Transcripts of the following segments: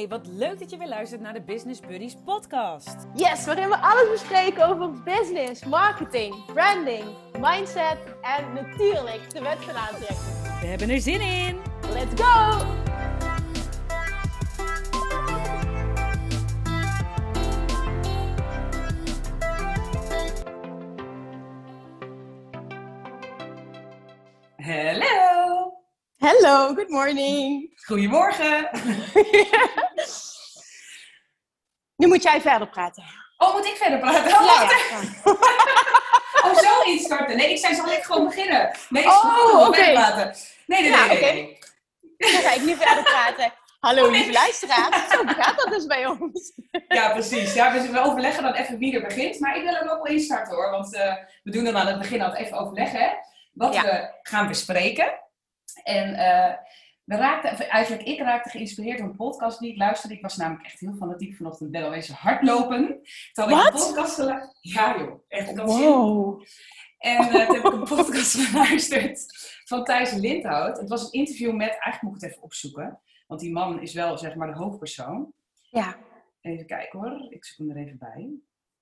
Hey, wat leuk dat je weer luistert naar de Business Buddies podcast. Yes, waarin we alles bespreken over business, marketing, branding, mindset en natuurlijk de wet van aantrekking. We hebben er zin in! Let's go! Hallo! Hello, good morning. Goedemorgen! Nu moet jij verder praten. Oh, moet ik verder praten? Oh, Ja, ja. Oh, zo instarten. Nee, ik zei zal ik gewoon beginnen. Nee, Oh, oh, oké. verder praten. Nee, nee, nee. Ja, nee, oké. nee. Dan ga ik nu verder praten. Hallo lieve luisteraar. Zo gaat dat dus bij ons. Ja, precies. Ja, dus we overleggen dan even wie er begint. Maar ik wil hem ook wel instarten hoor. Want eh, we doen dan aan het begin altijd even overleggen. Hè? Wat Ja. we gaan bespreken. En eh, we raakten, eigenlijk ik raakte geïnspireerd door een podcast die ik luisterde. Ik was namelijk echt heel fanatiek vanochtend. ben alweer hardlopen. Toen had ik een podcast geluisterd. Ja joh, echt. Zin. En eh, toen heb ik een podcast geluisterd van Thijs Lindhout. Het was een interview met, eigenlijk moet ik het even opzoeken. Want die man is wel zeg maar de hoofdpersoon. Ja. Even kijken hoor, ik zoek hem er even bij.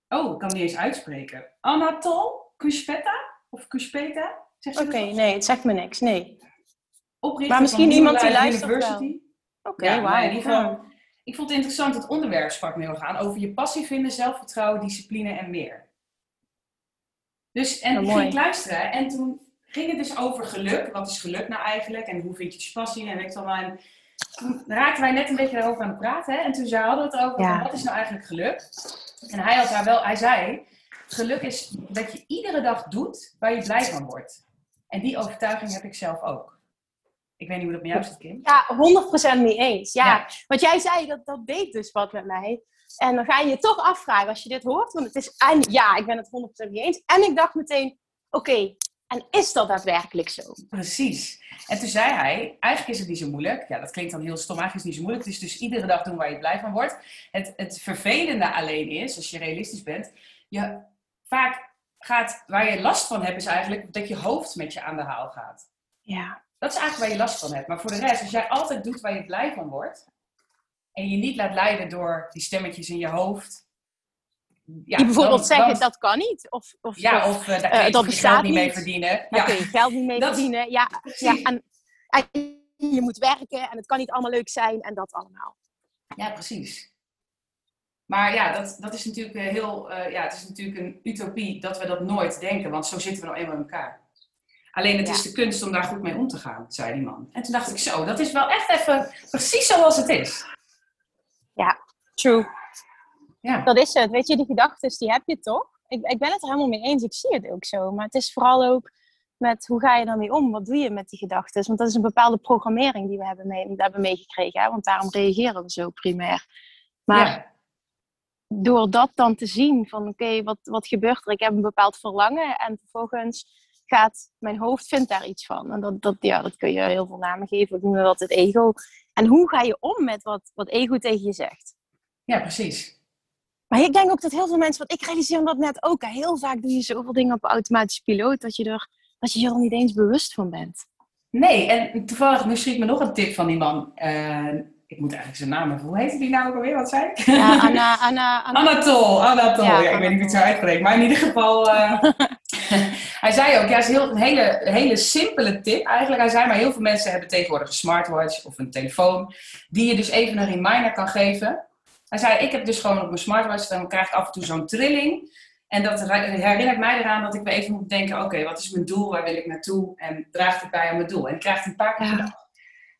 Oh, ik kan niet eens uitspreken. Anatol Kuspeta? Of Kuspeta? Oké, nee, het zegt me niks. Nee. Oprichter Maar misschien van iemand die luistert University. Oké, Ja, wauw. in ieder geval. Ik vond het interessant, het onderwerp sprak me heel erg aan. Over je passie vinden, zelfvertrouwen, discipline en meer. Dus, en Nou, ik luisteren en toen ging het dus over geluk. Wat is geluk nou eigenlijk? En hoe vind je je passie? En weet ik allemaal. En toen raakten wij net een beetje daarover aan het praten. Hè? En toen hadden we het over, Ja. wat is nou eigenlijk geluk? En hij had daar wel, hij zei, geluk is dat je iedere dag doet waar je blij van wordt. En die overtuiging heb ik zelf ook. Ik weet niet hoe dat met jou zit, Kim. Ja, 100% mee eens. Ja, Ja. want jij zei dat dat deed dus wat met mij. En dan ga je je toch afvragen als je dit hoort. Want het is, en ja, ik ben het 100% mee eens. En ik dacht meteen, oké, en is dat daadwerkelijk zo? Precies. En toen zei hij, eigenlijk is het niet zo moeilijk. Ja, dat klinkt dan heel stom, eigenlijk is het niet zo moeilijk. Het is dus iedere dag doen waar je blij van wordt. Het, het vervelende alleen is, als je realistisch bent, je vaak gaat, waar je last van hebt, is eigenlijk dat je hoofd met je aan de haal gaat. Ja. Dat is eigenlijk waar je last van hebt. Maar voor de rest, als jij altijd doet waar je blij van wordt, en je niet laat leiden door die stemmetjes in je hoofd. Ja, die bijvoorbeeld dan- zeggen, dan- dat kan niet. Of, of, Ja, of, eh, daar eh, kun je geld niet mee verdienen. daar Ja, kun je geld niet mee Dat- verdienen. Ja, ja en, en je moet werken en het kan niet allemaal leuk zijn en dat allemaal. Ja, precies. Maar ja, dat, dat is natuurlijk eh, heel, ja, het is natuurlijk een utopie dat we dat nooit denken, want zo zitten we nou eenmaal in elkaar. Alleen het Ja. is de kunst om daar goed mee om te gaan, zei die man. En toen dacht ik zo, dat is wel echt even precies zoals het is. True. Ja, Dat is het. Weet je, die gedachten, die heb je toch? Ik, ik ben het er helemaal mee eens. Ik zie het ook zo. Maar het is vooral ook met hoe ga je daarmee om? Wat doe je met die gedachten? Want dat is een bepaalde programmering die we hebben, mee, hebben meegekregen. Hè? Want daarom reageren we zo primair. Maar ja, door dat dan te zien van oké, wat, wat gebeurt er? Ik heb een bepaald verlangen en vervolgens gaat mijn hoofd vindt daar iets van. En dat, dat, ja, dat kun je heel veel namen geven. Ik noem dat het ego. En hoe ga je om met wat, wat ego tegen je zegt? ja, precies. Maar ik denk ook dat heel veel mensen, want ik realiseer me dat net ook. Heel vaak doe je zoveel dingen op automatische piloot dat je er, dat je er niet eens bewust van bent. Nee, en toevallig, nu schiet me nog een tip van die man. Eh, ik moet eigenlijk zijn naam even, hoe heet die nou ook alweer? Wat zei ik? Ja, Anna, Anna, Anna. Anatol, Anatol. Ja, Ja, ik weet niet hoe het zo uitspreekt, maar in ieder geval. eh, hij zei ook, ja, het is heel, een hele, hele simpele tip eigenlijk. Hij zei, maar heel veel mensen hebben tegenwoordig een smartwatch of een telefoon, die je dus even een reminder kan geven. Hij zei, ik heb dus gewoon op mijn smartwatch, dan krijg ik af en toe zo'n trilling. En dat herinnert mij eraan dat ik weer even moet denken, oké, wat is mijn doel, waar wil ik naartoe? En draagt het bij aan mijn doel? En ik krijg het een paar keer Ja.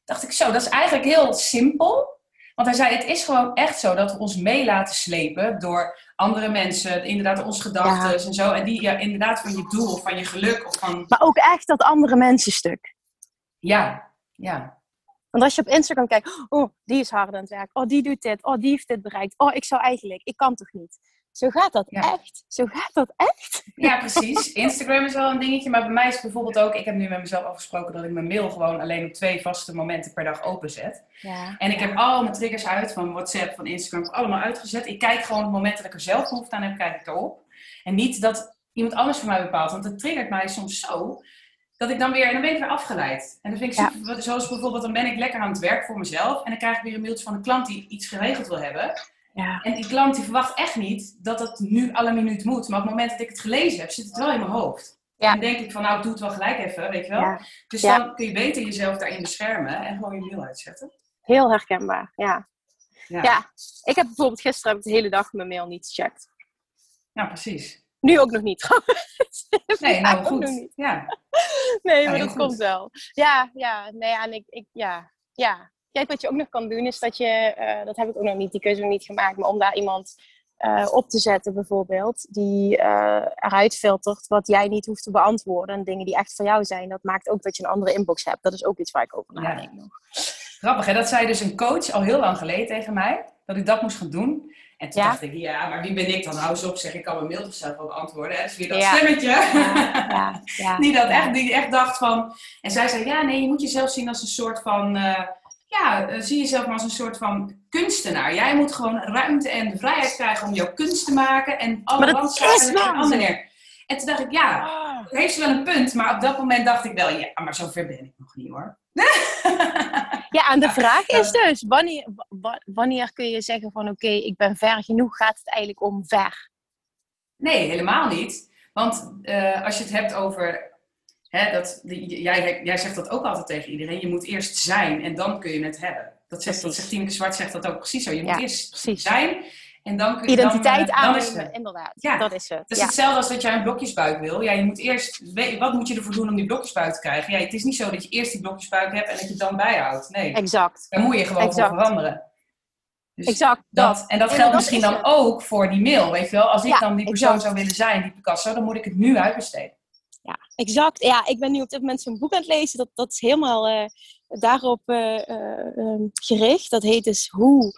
Dacht ik zo, dat is eigenlijk heel simpel. Want hij zei, het is gewoon echt zo dat we ons mee laten slepen door andere mensen, inderdaad onze gedachten en zo. En die ja, inderdaad van je doel of van je geluk of van, Maar ook echt dat andere mensenstuk. ja, ja. Want als je op Instagram kijkt, oh, die is hard aan het werk. Oh, die doet dit. Oh, die heeft dit bereikt. Oh, ik zou eigenlijk, ik kan toch niet. Zo gaat dat Ja. echt. Zo gaat dat echt. Ja, precies. Instagram is wel een dingetje, maar bij mij is bijvoorbeeld ook, ik heb nu met mezelf afgesproken dat ik mijn mail gewoon alleen op twee vaste momenten per dag openzet. Ja. En ik heb al mijn triggers uit, van WhatsApp, van Instagram, allemaal uitgezet. Ik kijk gewoon op het moment dat ik er zelf behoefte aan heb, kijk ik erop. En niet dat iemand anders voor mij bepaalt, want het triggert mij soms zo. dat ik dan weer, en dan ben ik weer afgeleid. En dan vind ik Ja. super, zoals bijvoorbeeld, dan ben ik lekker aan het werk voor mezelf. En dan krijg ik weer een mailtje van een klant die iets geregeld wil hebben. Ja. En die klant die verwacht echt niet dat het nu alle minuut moet. Maar op het moment dat ik het gelezen heb, zit het wel in mijn hoofd. Ja. En dan denk ik van, nou, ik doe het wel gelijk even, weet je wel. Ja. Dus Ja. dan kun je beter jezelf daarin beschermen en gewoon je mail uitzetten. Heel herkenbaar, ja. Ja, ik heb bijvoorbeeld gisteren heb ik de hele dag mijn mail niet gecheckt. Ja, precies. Nu ook nog niet trouwens. Nee, nou goed. nog niet. Ja. Nee, maar dat goed. komt wel. Ja, ja, nee, en ik, ik ja, ja. Kijk, wat je ook nog kan doen is dat je, eh, dat heb ik ook nog niet, die keuze nog niet gemaakt, maar om daar iemand eh, op te zetten bijvoorbeeld, die eh, eruit filtert wat jij niet hoeft te beantwoorden en dingen die echt voor jou zijn, dat maakt ook dat je een andere inbox hebt. Dat is ook iets waar ik over Ja. nadenk nog. Grappig, hè? Dat zei dus een coach al heel lang geleden tegen mij. Dat ik dat moest gaan doen. En toen Ja. dacht ik, ja, maar wie ben ik dan? Hou eens op, zeg ik kan mijn mail toch zelf wel beantwoorden. Hè? Dus weer dat Ja. stemmetje. Ja, die, dat echt, die echt dacht van... En zij zei, ja, nee, je moet jezelf zien als een soort van... ja, eh, zie jezelf maar als een soort van kunstenaar. Jij moet gewoon ruimte en de vrijheid krijgen om jouw kunst te maken. En alle Maar dat randzaken is leggen wel een ander zo. neer. En toen dacht ik, ja, Ah. heeft ze wel een punt. Maar op dat moment dacht ik wel, ja, maar zover ben ik nog niet hoor. Ja, en de vraag ja. is dus, wanneer, wa- wanneer kun je zeggen van oké, ik ben ver genoeg, gaat het eigenlijk om ver? Nee, helemaal niet. Want eh, als je het hebt over. Hè, dat, die- jij, jij zegt dat ook altijd tegen iedereen. Je moet eerst zijn en dan kun je het hebben. Dat zegt, dat zegt Tineke Zwart zegt dat ook precies zo. Je moet Ja, eerst precies. zijn en dan kun je. Identiteit dan, eh, dan is het. inderdaad. Ja. Dat is het. Het is Ja. hetzelfde als dat jij een blokjesbuik wil. Ja, je moet eerst. Wat moet je ervoor doen om die blokjesbuik te krijgen? Ja, het is niet zo dat je eerst die blokjesbuik hebt en dat je het dan bijhoudt. Nee, Exact. daar moet je gewoon Exact. voor veranderen. Dus Exact. Dat. dat, en dat geldt dat misschien is dan het. ook voor die mail, weet je wel. Als ik Ja, dan die persoon exact. zou willen zijn, die Picasso, dan moet ik het nu uitbesteden. Ja, exact. Ja, ik ben nu op dit moment zo'n boek aan het lezen. Dat, dat is helemaal eh, daarop eh, eh, ehm, gericht. Dat heet dus Hoe,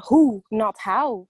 Hoe, not How.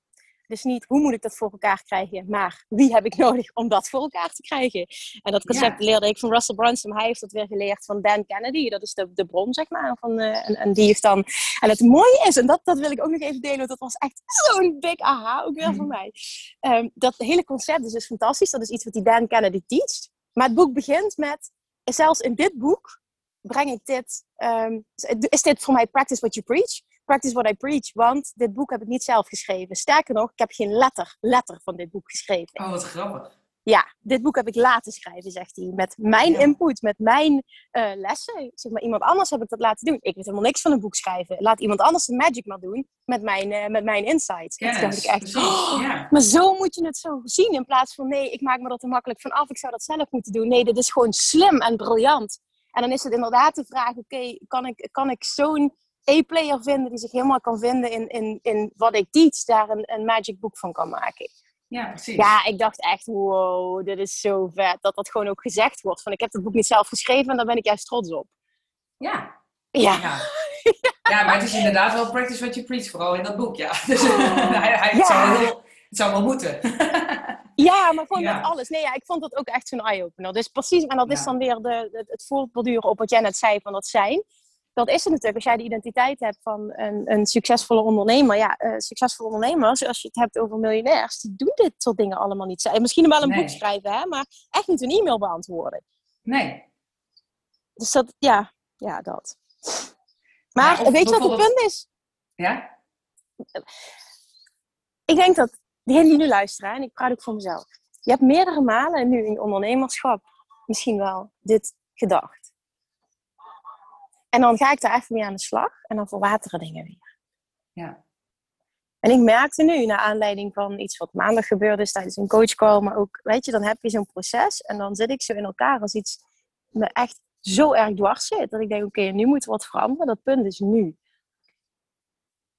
Dus niet hoe moet ik dat voor elkaar krijgen, maar wie heb ik nodig om dat voor elkaar te krijgen. En dat concept leerde ik van Russell Brunson. Hij heeft dat weer geleerd van Dan Kennedy. Dat is de, de bron, zeg maar. Van, eh, en, en die heeft dan... En het mooie is, en dat, dat wil ik ook nog even delen, want dat was echt zo'n big aha, ook weer voor mij. Ehm, dat hele concept is dus fantastisch. Dat is iets wat die Dan Kennedy teacht. Maar het boek begint met, zelfs in dit boek breng ik dit, ehm, is dit voor mij practice what you preach? Practice what I preach, want dit boek heb ik niet zelf geschreven. Sterker nog, ik heb geen letter, letter van dit boek geschreven. Oh, wat grappig. Ja, dit boek heb ik laten schrijven, zegt hij. Met mijn input, met mijn eh, lessen. Zeg maar, iemand anders heb ik dat laten doen. Ik weet helemaal niks van een boek schrijven. Laat iemand anders de magic maar doen met mijn, eh, met mijn insights. Toen dacht ik echt. "Oh, maar zo moet je het zo zien. In plaats van nee, ik maak me er te makkelijk van af. Ik zou dat zelf moeten doen. Nee, dit is gewoon slim en briljant. En dan is het inderdaad de vraag: oké, kan ik, kan ik zo'n A-player vinden die zich helemaal kan vinden in, in, in wat ik teach, daar een, een magic boek van kan maken? Ja, precies. Ja, ik dacht echt: wow, dit is zo vet. Dat dat gewoon ook gezegd wordt. Van ik heb het boek niet zelf geschreven en daar ben ik juist trots op. Ja. Ja, Ja. ja, maar het is inderdaad wel practice what you preach, vooral in dat boek, ja. Dus hij, hij, Ja. Het, zou wel heel, het zou wel moeten. Ja, maar gewoon met alles. Nee, ja, ik vond dat ook echt zo'n eye-opener. Dus precies, en dat is dan weer de, de- het voortborduren op wat jij net zei van dat zijn. Dat is het natuurlijk. Als jij de identiteit hebt van een, een succesvolle ondernemer. Ja, eh, succesvolle ondernemers, als je het hebt over miljonairs, die doen dit soort dingen allemaal niet. Misschien wel een Nee. boek schrijven, hè, maar echt niet een e-mail beantwoorden. Nee. Dus dat, ja, ja, dat. Maar Ja, of weet je wat het punt is? Ja? Ik denk dat degenen die nu luisteren, en ik praat ook voor mezelf. Je hebt meerdere malen nu in ondernemerschap misschien wel dit gedacht. En dan ga ik daar even mee aan de slag en dan verwateren dingen weer. Ja. En ik merkte nu, naar aanleiding van iets wat maandag gebeurd is tijdens een coachcall, maar ook, weet je, dan heb je zo'n proces en dan zit ik zo in elkaar als iets me echt zo erg dwars zit. Dat ik denk, oké, nu moet er wat veranderen. Dat punt is nu.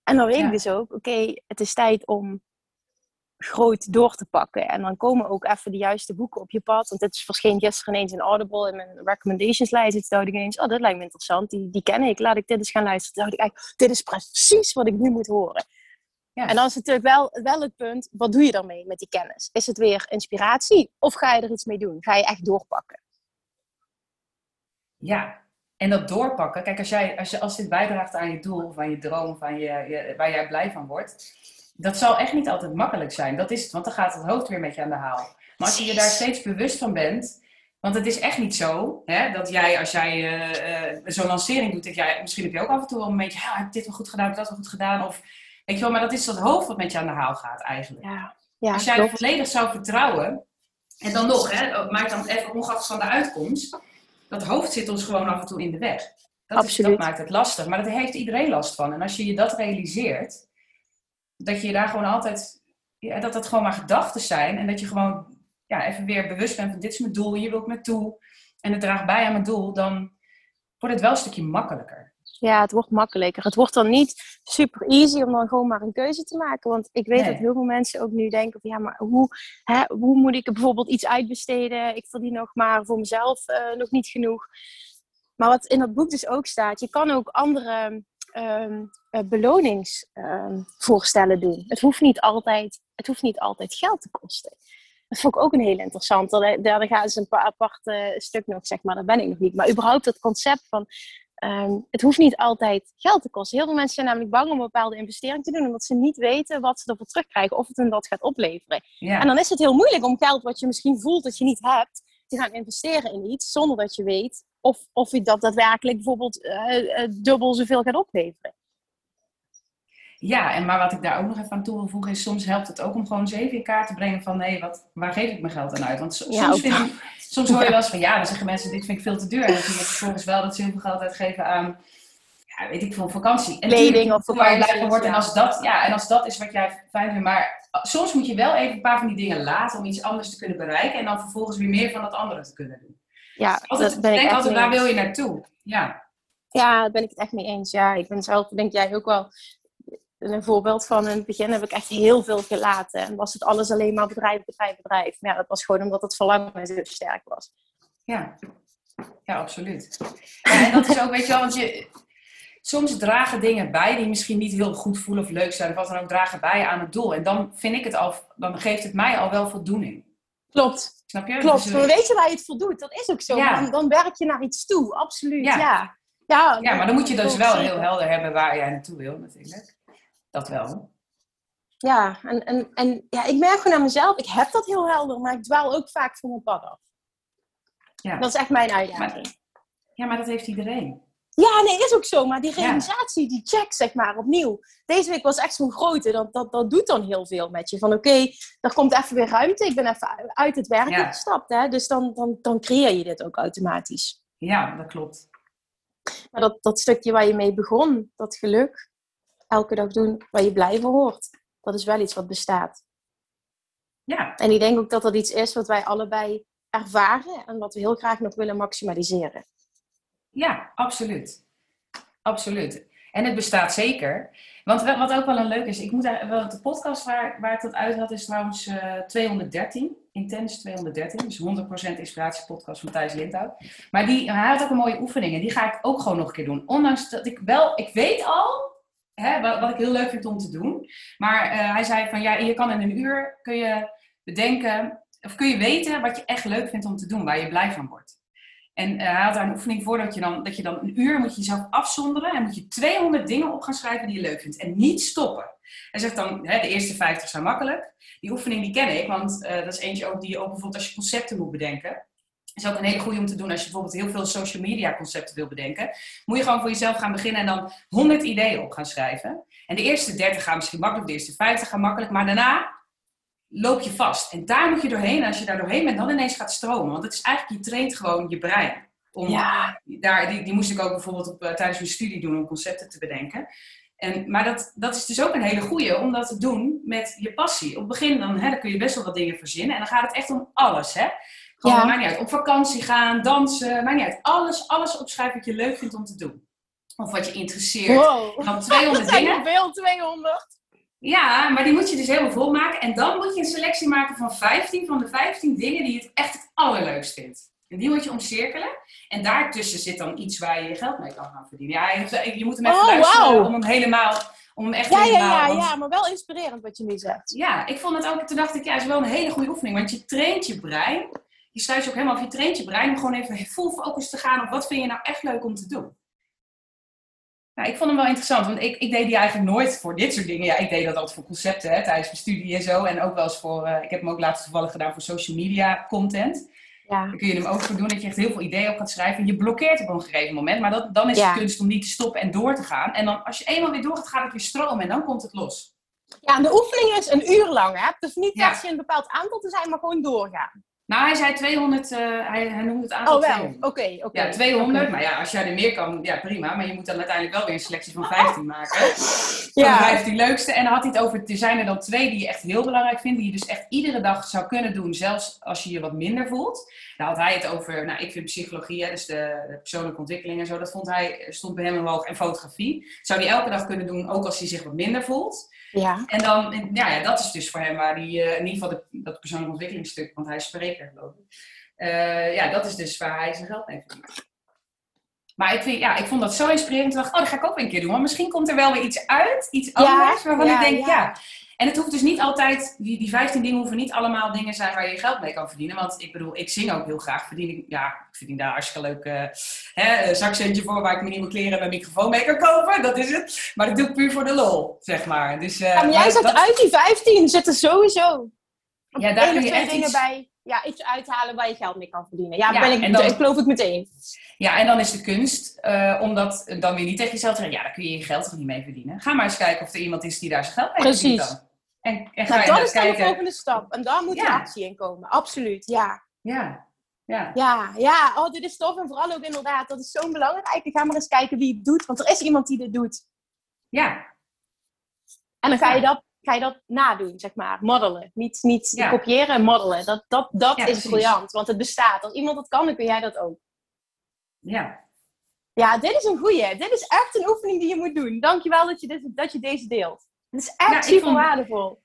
En dan weet Ja. ik dus ook, oké, het is tijd om groot door te pakken. En dan komen ook even de juiste boeken op je pad. Want dit verscheen gisteren ineens in Audible in mijn recommendationslijst. Toen dacht ik ineens, oh, dat lijkt me interessant. Die, die ken ik. Laat ik dit eens gaan luisteren. Toen dacht ik eigenlijk, dit is precies wat ik nu moet horen. Ja. En dan is natuurlijk wel, wel het punt, wat doe je daarmee met die kennis? Is het weer inspiratie of ga je er iets mee doen? Ga je echt doorpakken? Ja. En dat doorpakken. Kijk, als, jij, als, je, als dit bijdraagt aan je doel of aan je droom of aan je, je- waar jij blij van wordt. Dat zal echt niet altijd makkelijk zijn. Dat is het, want dan gaat het hoofd weer met je aan de haal. Maar als je je daar steeds bewust van bent. Want het is echt niet zo hè, dat jij, als jij uh, uh, zo'n lancering doet, dat jij, misschien heb je ook af en toe wel een beetje, ja, heb ik dit wel goed gedaan, heb ik dat wel goed gedaan? Of, weet je wel, maar dat is dat hoofd wat met je aan de haal gaat eigenlijk. Ja. Ja, als jij er volledig zou vertrouwen, en dan nog, hè, maak dan even ongeacht van de uitkomst, dat hoofd zit ons gewoon af en toe in de weg. Dat, is, dat maakt het lastig, maar daar heeft iedereen last van. En als je je dat realiseert, dat je daar gewoon altijd, ja, dat dat gewoon maar gedachten zijn en dat je gewoon ja, even weer bewust bent van dit is mijn doel, hier wil ik naartoe en het draagt bij aan mijn doel, dan wordt het wel een stukje makkelijker. Ja, het wordt makkelijker. Het wordt dan niet super easy om dan gewoon maar een keuze te maken. Want ik weet dat heel veel mensen ook nu denken: van, ja, maar hoe, hè, hoe moet ik bijvoorbeeld iets uitbesteden? Ik verdien nog maar voor mezelf uh, nog niet genoeg. Maar wat in dat boek dus ook staat, je kan ook andere um, beloningsvoorstellen um, doen. Het hoeft, niet altijd, het hoeft niet altijd geld te kosten. Dat vond ik ook een heel interessant. Daar, daar gaan ze een paar aparte stuk nog, zeg maar, daar ben ik nog niet. Maar überhaupt het concept van Um, het hoeft niet altijd geld te kosten. Heel veel mensen zijn namelijk bang om een bepaalde investering te doen, omdat ze niet weten wat ze ervoor terugkrijgen of het hen dat gaat opleveren. En dan is het heel moeilijk om geld wat je misschien voelt dat je niet hebt, te gaan investeren in iets zonder dat je weet of, of je dat daadwerkelijk bijvoorbeeld uh, dubbel zoveel gaat opleveren. Ja, en maar wat ik daar ook nog even aan toe wil voegen is, soms helpt het ook om gewoon eens even in kaart te brengen van, nee, wat, waar geef ik mijn geld aan uit? Want soms, ja, vind soms hoor je wel eens van, ja, dan zeggen mensen, dit vind ik veel te duur. En dan zie je vervolgens wel dat ze heel veel geld uitgeven aan, ja, weet ik veel, vakantie. En Kleding of waar je blij van wordt. En als, dat, ja, en als dat is wat jij fijn vindt, maar soms moet je wel even een paar van die dingen laten om iets anders te kunnen bereiken. En dan vervolgens weer meer van dat andere te kunnen doen. Ja, altijd, dat ben ik denk altijd, waar wil je naartoe? Ja. Ja, daar ben ik het echt mee eens. Ja, ik ben zelf, denk jij ook wel, een voorbeeld van in het begin heb ik echt heel veel gelaten. En was het alles alleen maar bedrijf, bedrijf, bedrijf. Maar ja, dat was gewoon omdat het verlangen zo sterk was. Ja, ja absoluut. Ja, en dat is ook, weet je wel, want je, soms dragen dingen bij die misschien niet heel goed voelen of leuk zijn. Of wat dan ook dragen bij aan het doel. En dan vind ik het al, dan geeft het mij al wel voldoening. Klopt. Snap je? Klopt. Dus, maar weet je waar je het voor doet? Dat is ook zo. Ja. Dan, dan, werk je naar iets toe. Absoluut, ja. Ja, ja, ja maar dan moet je dus wel heel helder hebben waar jij naartoe wil natuurlijk. Dat wel. Ja, en, en, en ja, ik merk gewoon aan mezelf, ik heb dat heel helder, maar ik dwaal ook vaak van mijn pad af. Ja. Dat is echt mijn uitdaging. ja, maar dat heeft iedereen. Ja, nee, is ook zo. Maar die realisatie, die check, zeg maar, opnieuw. Deze week was echt zo'n grote. Dat, dat, dat doet dan heel veel met je. Van oké, okay, er komt even weer ruimte. Ik ben even uit het werk gestapt. Hè? Dus dan, dan, dan creëer je dit ook automatisch. Ja, dat klopt. Maar dat, dat stukje waar je mee begon, dat geluk, elke dag doen waar je blij van wordt. Dat is wel iets wat bestaat. Ja. En ik denk ook dat dat iets is wat wij allebei ervaren en wat we heel graag nog willen maximaliseren. Ja, absoluut. Absoluut. En het bestaat zeker. Want wat ook wel een leuk is, ik moet wel de podcast waar, waar ik dat uit had, is trouwens uh, eh, 213. Intens 213. Dus 100% inspiratiepodcast van Thijs Lindhout. Maar die, hij had ook een mooie oefening en die ga ik ook gewoon nog een keer doen. Ondanks dat ik wel, ik weet al hè, wat, ik heel leuk vind om te doen. Maar uh, hij zei van ja, je kan in een uur kun je bedenken, of kun je weten wat je echt leuk vindt om te doen, waar je blij van wordt. En uh, hij had daar een oefening voor dat je, dan, dat je dan een uur moet je jezelf afzonderen en moet je 200 dingen op gaan schrijven die je leuk vindt. En niet stoppen. Hij zegt dan, hè, de eerste 50 zijn makkelijk. Die oefening die ken ik, want uh, dat is eentje ook die je ook bijvoorbeeld als je concepten moet bedenken is ook een hele goede om te doen als je bijvoorbeeld heel veel social media concepten wil bedenken. Moet je gewoon voor jezelf gaan beginnen en dan 100 ideeën op gaan schrijven. En de eerste 30 gaan misschien makkelijk, de eerste 50 gaan makkelijk, maar daarna loop je vast. En daar moet je doorheen. En als je daar doorheen bent, dan ineens gaat stromen. Want het is eigenlijk, je traint gewoon je brein. Om, ja. daar, die, die moest ik ook bijvoorbeeld op, uh, tijdens mijn studie doen om concepten te bedenken. En, maar dat, dat is dus ook een hele goede om dat te doen met je passie. Op het begin dan, hè, dan kun je best wel wat dingen verzinnen. En dan gaat het echt om alles. Hè? Gewoon, ja. maakt niet uit. Op vakantie gaan, dansen, maakt niet uit. Alles, alles opschrijven wat je leuk vindt om te doen. Of wat je interesseert. Wow. dan 200 dat dingen. veel, 200. Ja, maar die moet je dus helemaal volmaken. En dan moet je een selectie maken van 15 van de 15 dingen die je het echt het allerleukst vindt. En die moet je omcirkelen. En daartussen zit dan iets waar je je geld mee kan gaan verdienen. Ja, je, moet hem even oh, luisteren wow. om hem helemaal... Om hem echt ja, helemaal, ja, ja, ja, maar wel inspirerend wat je nu zegt. Ja, ik vond het ook... Toen dacht ik, ja, het is wel een hele goede oefening. Want je traint je brein je sluit je ook helemaal of je traint je brein om gewoon even full focus te gaan op wat vind je nou echt leuk om te doen. Nou, ik vond hem wel interessant, want ik, ik deed die eigenlijk nooit voor dit soort dingen. Ja, ik deed dat altijd voor concepten hè, tijdens mijn studie en zo. En ook wel eens voor, uh, ik heb hem ook laatst toevallig gedaan voor social media content. Ja. Dan kun je hem ook voor doen dat je echt heel veel ideeën op gaat schrijven. En je blokkeert op een gegeven moment. Maar dat, dan is Ja. de kunst om niet te stoppen en door te gaan. En dan als je eenmaal weer doorgaat, gaat het weer stromen en dan komt het los. ja, en de oefening is een uur lang. Hè? Dus niet Ja. per se een bepaald aantal te zijn, maar gewoon doorgaan. Nou, hij zei 200, eh, hij, hij noemde het aantal Oh, wel. 200. Oké. Ja, 200. Oké. Maar ja, als jij er meer kan, ja prima. Maar je moet dan uiteindelijk wel weer een selectie van 15 maken. Van Ja. de 15 leukste. En dan had hij het over, er zijn er dan twee die je echt heel belangrijk vindt. Die je dus echt iedere dag zou kunnen doen, zelfs als je je wat minder voelt. Daar had hij het over, nou ik vind psychologie, hè, dus de, de persoonlijke ontwikkeling en zo. Dat vond hij, stond bij hem omhoog. En fotografie. Zou hij elke dag kunnen doen, ook als hij zich wat minder voelt. Ja. En dan, en ja, ja, dat is dus voor hem waar hij, eh, in ieder geval de, dat persoonlijke ontwikkelingsstuk, want hij is spreker geloof ik. Eh, ja, dat is dus waar hij zijn geld mee verdient. Maar ik, vind, ja, ik vond dat zo inspirerend. Ik dacht, oh, dat ga ik ook een keer doen. Want misschien komt er wel weer iets uit, iets Ja, anders, waarvan ja, ik denk, ja. En het hoeft dus niet altijd, die, die 15 dingen hoeven niet allemaal dingen zijn waar je geld mee kan verdienen. Want ik bedoel, ik zing ook heel graag. Verdien ik, ja, ik verdien daar hartstikke leuk eh, hè, een zakcentje voor waar ik mijn nieuwe kleren en mijn microfoon mee kan kopen. Dat is het. Maar dat doe ik puur voor de lol, zeg maar. Dus, eh, Ja, maar jij zegt dat- uit die 15 zitten sowieso Ja, daar kun je echt dingen iets- bij. Ja, iets uithalen waar je geld mee kan verdienen. Ja, Ja, ben ik, en dan- ik geloof ik meteen. Ja, en dan is de kunst uh, om dat dan weer niet tegen jezelf te zeggen. Ja, daar kun je je geld toch niet mee verdienen. Ga maar eens kijken of er iemand is die daar zijn geld mee Precies. verdient dan. En, en ga Nou, dat is dan de kijken. volgende stap. En daar moet Ja. actie in komen. Absoluut, ja. Ja, ja. Ja, ja. Oh, dit is tof. En vooral ook inderdaad, dat is zo belangrijk. Ga maar eens kijken wie het doet. Want er is iemand die dit doet. ja, En dan ga je dat, ga je dat nadoen, zeg maar. Modellen. Niet, niet Ja. kopiëren, modellen. Dat, dat, dat Ja, is precies. briljant. Want het bestaat. Als iemand dat kan, dan kun jij dat ook. ja. Ja, dit is een goeie. Dit is echt een oefening die je moet doen. Dankjewel dat je, dit, dat je deze deelt. Het is echt super vond- waardevol.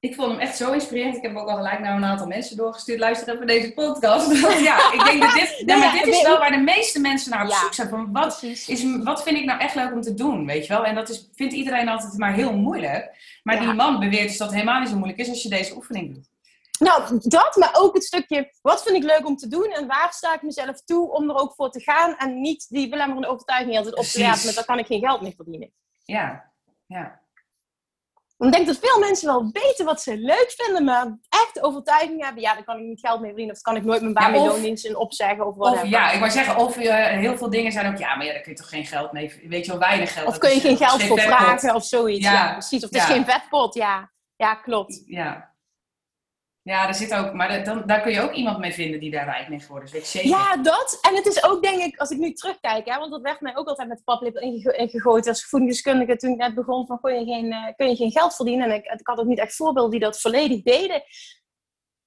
Ik vond hem echt zo inspirerend. Ik heb ook al gelijk naar een aantal mensen doorgestuurd. Luister even deze podcast. Ja, ik denk dat dit, nee, maar dit is wel waar de meeste mensen naar op Ja. zoek zijn. Van wat, is, wat vind ik nou echt leuk om te doen, weet je wel? En dat is, vindt iedereen altijd maar heel moeilijk. Maar Ja. die man beweert dus dat het helemaal niet zo moeilijk is als je deze oefening doet. Nou, dat, maar ook het stukje, wat vind ik leuk om te doen en waar sta ik mezelf toe om er ook voor te gaan en niet die belemmerende overtuiging altijd op te werpen met daar kan ik geen geld mee verdienen. Ja, ja. Ik denk dat veel mensen wel weten wat ze leuk vinden, maar echt overtuiging hebben, ja, daar kan ik niet geld mee verdienen of kan ik nooit mijn baan Ja, of- loondienst in opzeggen of wat ja, ik wou zeggen, of eh, heel veel dingen zijn ook, ja, maar ja, daar kun je toch geen geld mee, weet je wel, weinig geld. Of kun je is, geen eh, geld voor vragen of zoiets. Ja, Ja, precies. Of het is geen vetpot, ja. Ja, klopt. Ja. Ja, daar zit ook, maar dat- dan, daar kun je ook iemand mee vinden die daar rijk mee geworden is, weet zeker. Ja, dat. En het is ook, denk ik, als ik nu terugkijk, hè, want dat werd mij ook altijd met paplepel ingego- ingegooid als voedingsdeskundige toen ik net begon van kun je geen, eh, kun je geen geld verdienen. En ik, ik had ook niet echt voorbeelden die dat volledig deden.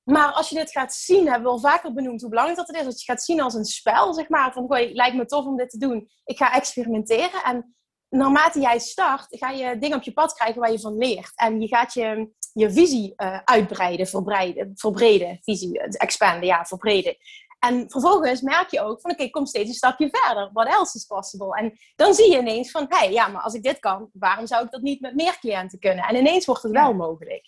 Maar als je dit gaat zien, hebben we al vaker benoemd hoe belangrijk dat het is. Als je gaat zien als een spel, zeg maar, van goh, lijkt me tof om dit te doen. Ik ga experimenteren en naarmate jij start, ga je dingen op je pad krijgen waar je van leert. En je gaat je, je visie eh, uitbreiden, verbreiden, verbreden. Visie, eh, expanden, ja, verbreden. En vervolgens merk je ook van, oké, kom steeds een stapje verder. What else is possible? En dan zie je ineens van, hé, hey, ja, maar als ik dit kan, waarom zou ik dat niet met meer cliënten kunnen? En ineens wordt het wel mogelijk.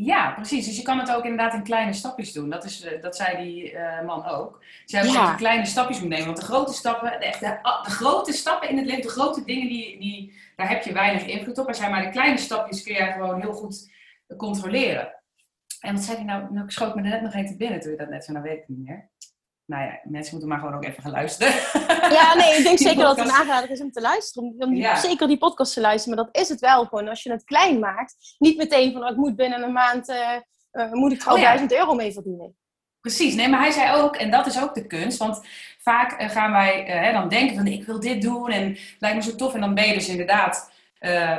Ja, precies. Dus je kan het ook inderdaad in kleine stapjes doen. Dat, is, eh, dat zei die eh, man ook. Zij zei Ja. kleine stapjes moet nemen. Want de grote stappen, de, echt, de, de grote stappen in het leven, de grote dingen, die, die, daar heb je weinig invloed op. Maar zijn maar de kleine stapjes kun je gewoon heel goed controleren. En wat zei hij nou? Nou, ik schoot me er net nog even binnen toen je dat net zo, nou weet ik niet meer. Nou ja, mensen moeten maar gewoon ook even gaan luisteren. Ja, nee, ik denk zeker dat het een aanrader is om te luisteren. Om, Ja. zeker die podcast te luisteren. Maar dat is het wel gewoon. Als je het klein maakt, niet meteen van, oh, ik moet binnen een maand, eh, moet ik Oh ja. 1000 euro mee verdienen. Precies, nee, maar hij zei ook, en dat is ook de kunst, want vaak eh, gaan wij hè, dan denken van ik wil dit doen en het lijkt me zo tof en dan ben je dus inderdaad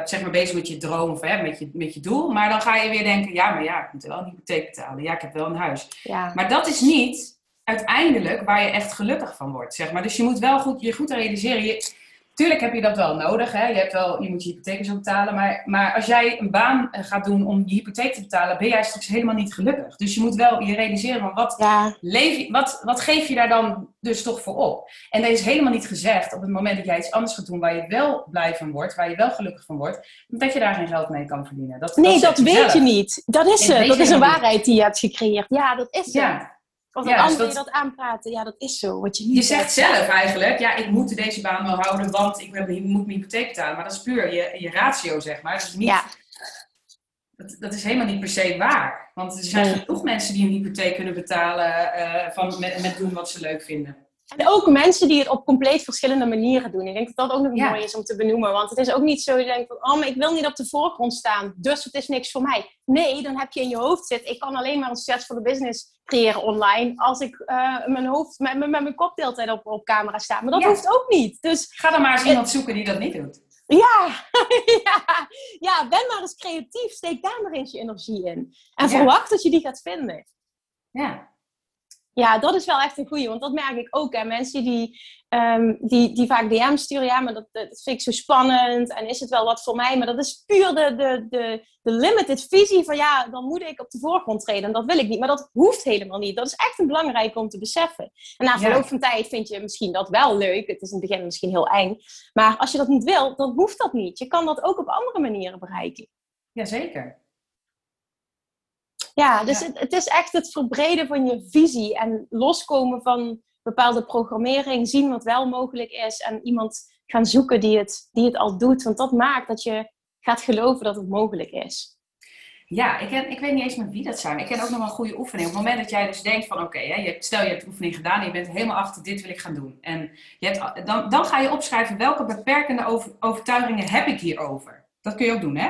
zeg maar bezig met je droom of hè, met, je, met je doel, maar dan ga je weer denken, ja, maar ja, ik moet wel een hypotheek betalen, ja, ik heb wel een huis. Ja. Maar dat is niet uiteindelijk waar je echt gelukkig van wordt, zeg maar. Dus je moet wel goed, je goed realiseren, je, tuurlijk heb je dat wel nodig, hè? Je, hebt wel, je moet je hypotheek zo betalen, maar, maar als jij een baan eh, gaat doen om je hypotheek te betalen, ben jij straks helemaal niet gelukkig. Dus je moet wel je realiseren van wat, Ja, leef je, wat, wat geef je daar dan dus toch voor op? En er is helemaal niet gezegd op het moment dat jij iets anders gaat doen waar je wel blij van wordt, waar je wel gelukkig van wordt, dat je daar geen geld mee kan verdienen. Dat, nee, dat weet zelf. je niet. Dat is het. Dat is een niet. waarheid die je hebt gecreëerd. Ja, dat is het. Ja, Of Ja, dat dus anderen dat- je dat aanpraten. Ja, dat is zo. Wat je niet je zegt zelf eigenlijk, ja, ik moet deze baan wel houden, want ik heb- ik moet mijn hypotheek betalen. Maar dat is puur je, je ratio, zeg maar. Dat is niet, Ja. dat, dat is helemaal niet per se waar. Want er zijn genoeg mensen die een hypotheek kunnen betalen uh, van, met, met doen wat ze leuk vinden. En ook mensen die het op compleet verschillende manieren doen. Ik denk dat dat ook nog mooi is om te benoemen. Want het is ook niet zo dat je denkt van, oh, maar ik wil niet op de voorgrond staan. Dus het is niks voor mij. Nee, dan heb je in je hoofd zitten. Ik kan alleen maar een succesvolle business creëren online. Als ik uh, mijn hoofd met, met, met mijn kop de op, op camera sta. Maar dat hoeft ook niet. Dus, Ga dan maar eens iemand zoeken die dat niet doet. Ja, ja, ja, ben maar eens creatief. Steek daar maar eens je energie in. En verwacht dat je die gaat vinden. Ja. Ja, dat is wel echt een goeie. Want dat merk ik ook. Hè. Mensen die, um, die, die vaak DM sturen. Ja, maar dat, dat vind ik zo spannend. En is het wel wat voor mij? Maar dat is puur de, de, de, de limited visie van... Ja, dan moet ik op de voorgrond treden. En dat wil ik niet. Maar dat hoeft helemaal niet. Dat is echt een belangrijk om te beseffen. En na verloop van tijd vind je misschien dat wel leuk. Het is in het begin misschien heel eng. Maar als je dat niet wil, dan hoeft dat niet. Je kan dat ook op andere manieren bereiken. Jazeker. Ja, dus Het, het, is echt het verbreden van je visie en loskomen van bepaalde programmering, zien wat wel mogelijk is en iemand gaan zoeken die het, die het al doet. Want dat maakt dat je gaat geloven dat het mogelijk is. Ja, ik, ken, ik weet niet eens met wie dat zijn. Ik ken ook nog wel een goede oefening. Op het moment dat jij dus denkt van oké, okay, stel je hebt de oefening gedaan en je bent helemaal achter dit wil ik gaan doen. En je hebt, dan, dan ga je opschrijven welke beperkende over, overtuigingen heb ik hierover. Dat kun je ook doen hè.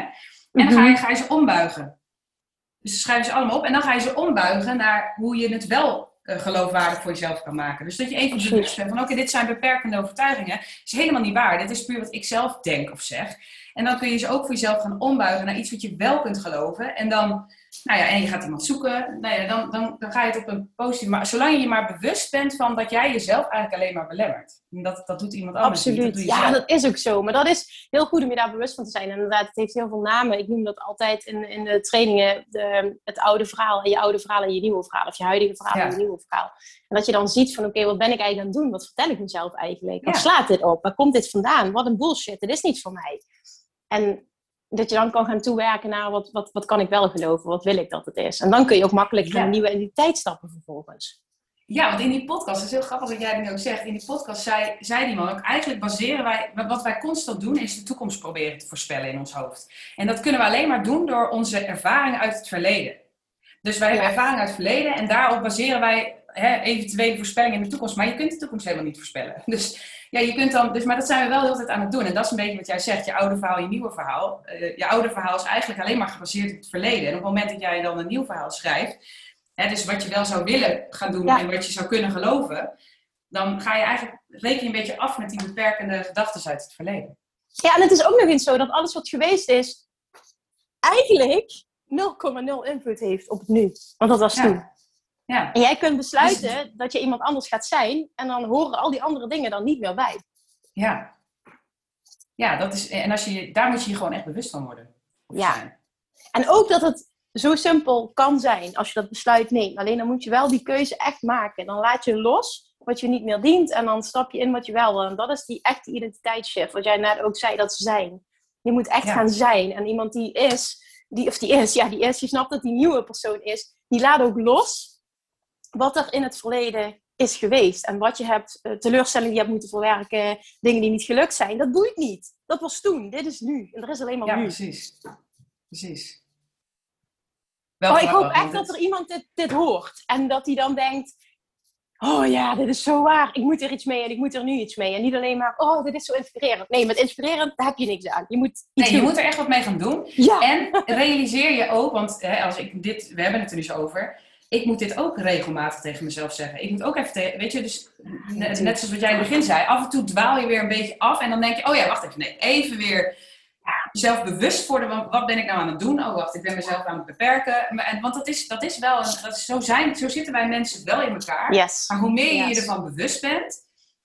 En dan ga je, ga je ze ombuigen. Dus schrijf je ze allemaal op en dan ga je ze ombuigen naar hoe je het wel uh, geloofwaardig voor jezelf kan maken. Dus dat je even bewust bent van oké, dit zijn beperkende overtuigingen. is helemaal niet waar. Dit is puur wat ik zelf denk of zeg. En dan kun je ze ook voor jezelf gaan ombuigen naar iets wat je wel kunt geloven. En dan nou ja, en je gaat iemand zoeken, nou ja, dan, dan, dan ga je het op een positieve... Maar zolang je je maar bewust bent van dat jij jezelf eigenlijk alleen maar belemmert. En dat, dat doet iemand anders Absoluut, dat ja, dat is ook zo. Maar dat is heel goed om je daar bewust van te zijn. En inderdaad, het heeft heel veel namen. Ik noem dat altijd in, in de trainingen de, het oude verhaal. En je oude verhaal en je nieuwe verhaal. Of je huidige verhaal en je nieuwe verhaal. En dat je dan ziet van, oké, wat ben ik eigenlijk aan het doen? Wat vertel ik mezelf eigenlijk? Waar slaat dit op? Waar komt dit vandaan? Wat een bullshit, dit is niet voor mij. En dat je dan kan gaan toewerken naar wat, wat, wat kan ik wel geloven, wat wil ik dat het is. En dan kun je ook makkelijk naar een nieuwe identiteit stappen vervolgens. Ja, want in die podcast, het is heel grappig dat jij dat nu ook zegt, in die podcast zei, zei die man ook, eigenlijk baseren wij, wat wij constant doen, is de toekomst proberen te voorspellen in ons hoofd. En dat kunnen we alleen maar doen door onze ervaringen uit het verleden. Dus wij hebben ervaringen uit het verleden en daarop baseren wij hè, eventuele voorspellingen in de toekomst. Maar je kunt de toekomst helemaal niet voorspellen. Dus ja, je kunt dan, dus, maar dat zijn we wel heel tijd aan het doen. En dat is een beetje wat jij zegt, je oude verhaal, je nieuwe verhaal. Uh, je oude verhaal is eigenlijk alleen maar gebaseerd op het verleden. En op het moment dat jij dan een nieuw verhaal schrijft, hè, dus wat je wel zou willen gaan doen en wat je zou kunnen geloven, dan ga je eigenlijk, reken je een beetje af met die beperkende gedachten uit het verleden. Ja, en het is ook nog eens zo dat alles wat geweest is, eigenlijk 0,0 invloed heeft op het nu. Want dat was toen. Ja. En jij kunt besluiten dat je iemand anders gaat zijn en dan horen al die andere dingen dan niet meer bij. Ja. Ja, dat is, en als je, daar moet je je gewoon echt bewust van worden. Ja. En ook dat het zo simpel kan zijn als je dat besluit neemt. Alleen dan moet je wel die keuze echt maken. Dan laat je los wat je niet meer dient en dan stap je in wat je wel wil. En dat is die echte identiteitsshift, wat jij net ook zei, dat zijn. Je moet echt gaan zijn. En iemand die is, die, of die is, ja, die is, je snapt dat die nieuwe persoon is, die laat ook los wat er in het verleden is geweest. En wat je hebt, uh, teleurstellingen die je hebt moeten verwerken, dingen die niet gelukt zijn, dat doe ik niet. Dat was toen, dit is nu. En er is alleen maar ja, nu. precies. Precies. Wel, oh, ik hoop echt dat er iemand dit, dit hoort. En dat hij dan denkt, oh ja, dit is zo waar. Ik moet er iets mee en ik moet er nu iets mee. En niet alleen maar, oh, dit is zo inspirerend. Nee, met inspirerend heb je niks aan. Je moet iets nee, je moet er echt wat mee gaan doen. Ja. En realiseer je ook, want hè, als ik dit, we hebben het er zo over ik moet dit ook regelmatig tegen mezelf zeggen. Ik moet ook even tegen, weet je, dus net, zoals wat jij in het begin zei, af en toe dwaal je weer een beetje af en dan denk je, oh ja, wacht even, nee, even weer jezelf bewust worden, van wat ben ik nou aan het doen? Oh wacht, ik ben mezelf aan het beperken. En, want dat is, dat is wel, dat is, zo, zijn, zo zitten wij mensen wel in elkaar. Yes. Maar hoe meer je je ervan bewust bent,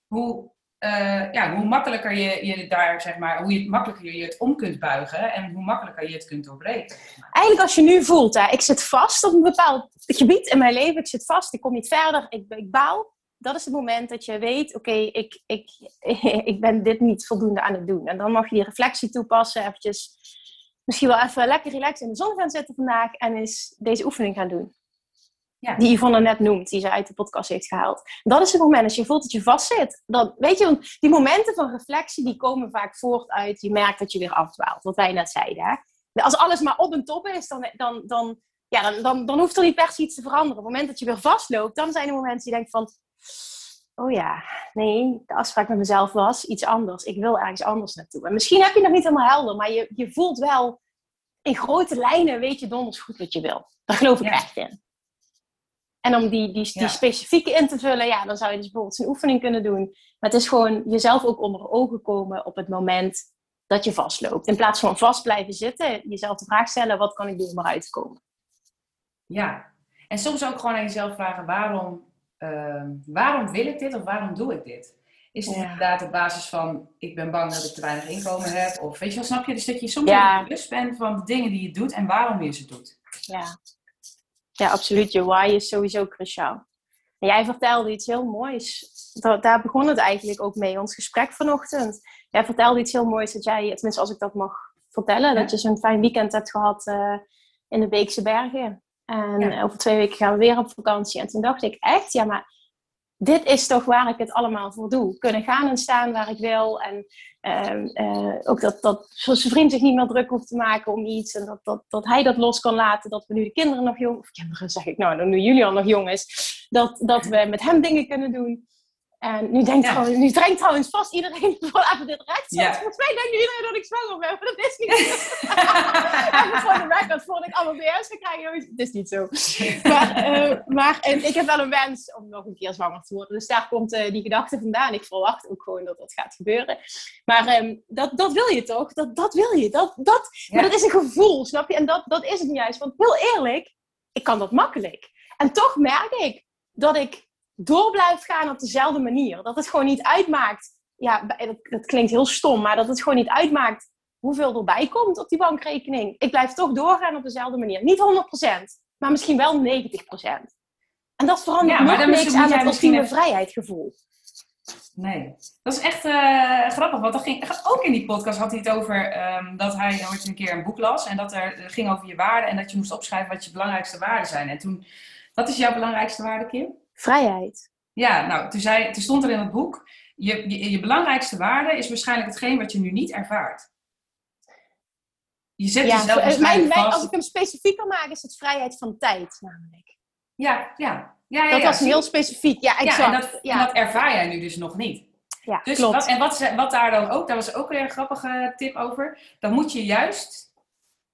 hoe uh, ja, hoe makkelijker je, je daar, zeg maar, hoe je, makkelijker je het om kunt buigen en hoe makkelijker je het kunt doorbreken. Eigenlijk als je nu voelt, hè, ik zit vast op een bepaald gebied in mijn leven, ik zit vast, ik kom niet verder, ik, ik baal. Dat is het moment dat je weet, oké, ik, ik, ik ben dit niet voldoende aan het doen. En dan mag je die reflectie toepassen, eventjes, misschien wel even lekker relaxed in de zon gaan zitten vandaag en eens deze oefening gaan doen. Ja. Die Yvonne net noemt, die ze uit de podcast heeft gehaald. Dat is het moment als je voelt dat je vastzit. Dan, weet je, die momenten van reflectie die komen vaak voort uit, je merkt dat je weer afdwaalt. Wat wij net zeiden. Hè? als alles maar op en top is, dan, dan, dan, ja, dan, dan, dan hoeft er niet per se iets te veranderen. Op het moment dat je weer vastloopt, dan zijn er momenten die je denkt van... Oh ja, nee, de afspraak met mezelf was iets anders. Ik wil ergens anders naartoe. En misschien heb je nog niet helemaal helder, maar je, je voelt wel... In grote lijnen weet je donders goed wat je wil. Daar geloof ik echt in. En om die, die, die specifieke in te vullen, ja, dan zou je dus bijvoorbeeld een oefening kunnen doen. Maar het is gewoon jezelf ook onder ogen komen op het moment dat je vastloopt. In plaats van vast blijven zitten, jezelf de vraag stellen: wat kan ik doen om eruit te komen? Ja, en soms ook gewoon aan jezelf vragen: waarom, uh, waarom wil ik dit of waarom doe ik dit? Is het inderdaad op basis van ik ben bang dat ik te weinig inkomen heb? Of weet je wel, snap je? Dus dat je soms ja. bewust bent van de dingen die je doet en waarom je ze doet. Ja, ja absoluut. Je why is sowieso cruciaal. En jij vertelde iets heel moois. Daar begon het eigenlijk ook mee, ons gesprek vanochtend. Jij vertelde iets heel moois dat jij, tenminste als ik dat mag vertellen, dat je zo'n fijn weekend hebt gehad uh, in de Beekse Bergen. En over twee weken gaan we weer op vakantie. En toen dacht ik echt, ja, maar dit is toch waar ik het allemaal voor doe. Kunnen gaan en staan waar ik wil. En ehm, eh, ook dat, dat zijn vriend zich niet meer druk hoeft te maken om iets. En dat, dat, dat hij dat los kan laten. Dat we nu de kinderen nog jong... Of kinderen zeg ik nou, nu Julian nog jong is. Dat, dat we met hem dingen kunnen doen. En nu denkt, trouwens, nu denkt trouwens vast iedereen even dit recht. Ja. Volgens mij denkt iedereen dat ik zwanger ben, maar dat is niet zo. even voor de record, voordat ik allemaal BS ga krijgen. Het is niet zo. maar uh, maar en ik heb wel een wens om nog een keer zwanger te worden. Dus daar komt uh, die gedachte vandaan. Ik verwacht ook gewoon dat dat gaat gebeuren. Maar um, dat, dat wil je toch? Dat, dat wil je. Dat, dat, ja. Maar dat is een gevoel, snap je? En dat, dat is het juist. Want heel eerlijk, ik kan dat makkelijk. En toch merk ik dat ik door blijft gaan op dezelfde manier. Dat het gewoon niet uitmaakt. Ja, dat, klinkt heel stom, maar dat het gewoon niet uitmaakt hoeveel erbij komt op die bankrekening. Ik blijf toch doorgaan op dezelfde manier. Niet 100%, maar misschien wel 90%. En dat verandert ja, nog niks aan het ultieme vrijheidsgevoel. Nee, dat is echt uh, grappig. Want dat ging, ook in die podcast had hij het over um, dat hij ooit een keer een boek las. En dat er ging over je waarden. En dat je moest opschrijven wat je belangrijkste waarden zijn. En toen, wat is jouw belangrijkste waarde, Kim? Vrijheid. Ja, nou, toen, zei, toen stond er in het boek, je, je, je belangrijkste waarde is waarschijnlijk hetgeen wat je nu niet ervaart. Je zet ja, jezelf dus mijn, mijn, Als ik hem specifiek kan maken, is het vrijheid van tijd namelijk. Ja, ja. ja, ja dat was heel specifiek. Ja, exact. Ja, en dat, dat ervaar jij nu dus nog niet. Ja, dus klopt. Wat, en wat, wat daar dan ook, daar was ook weer een grappige tip over. Dan moet je juist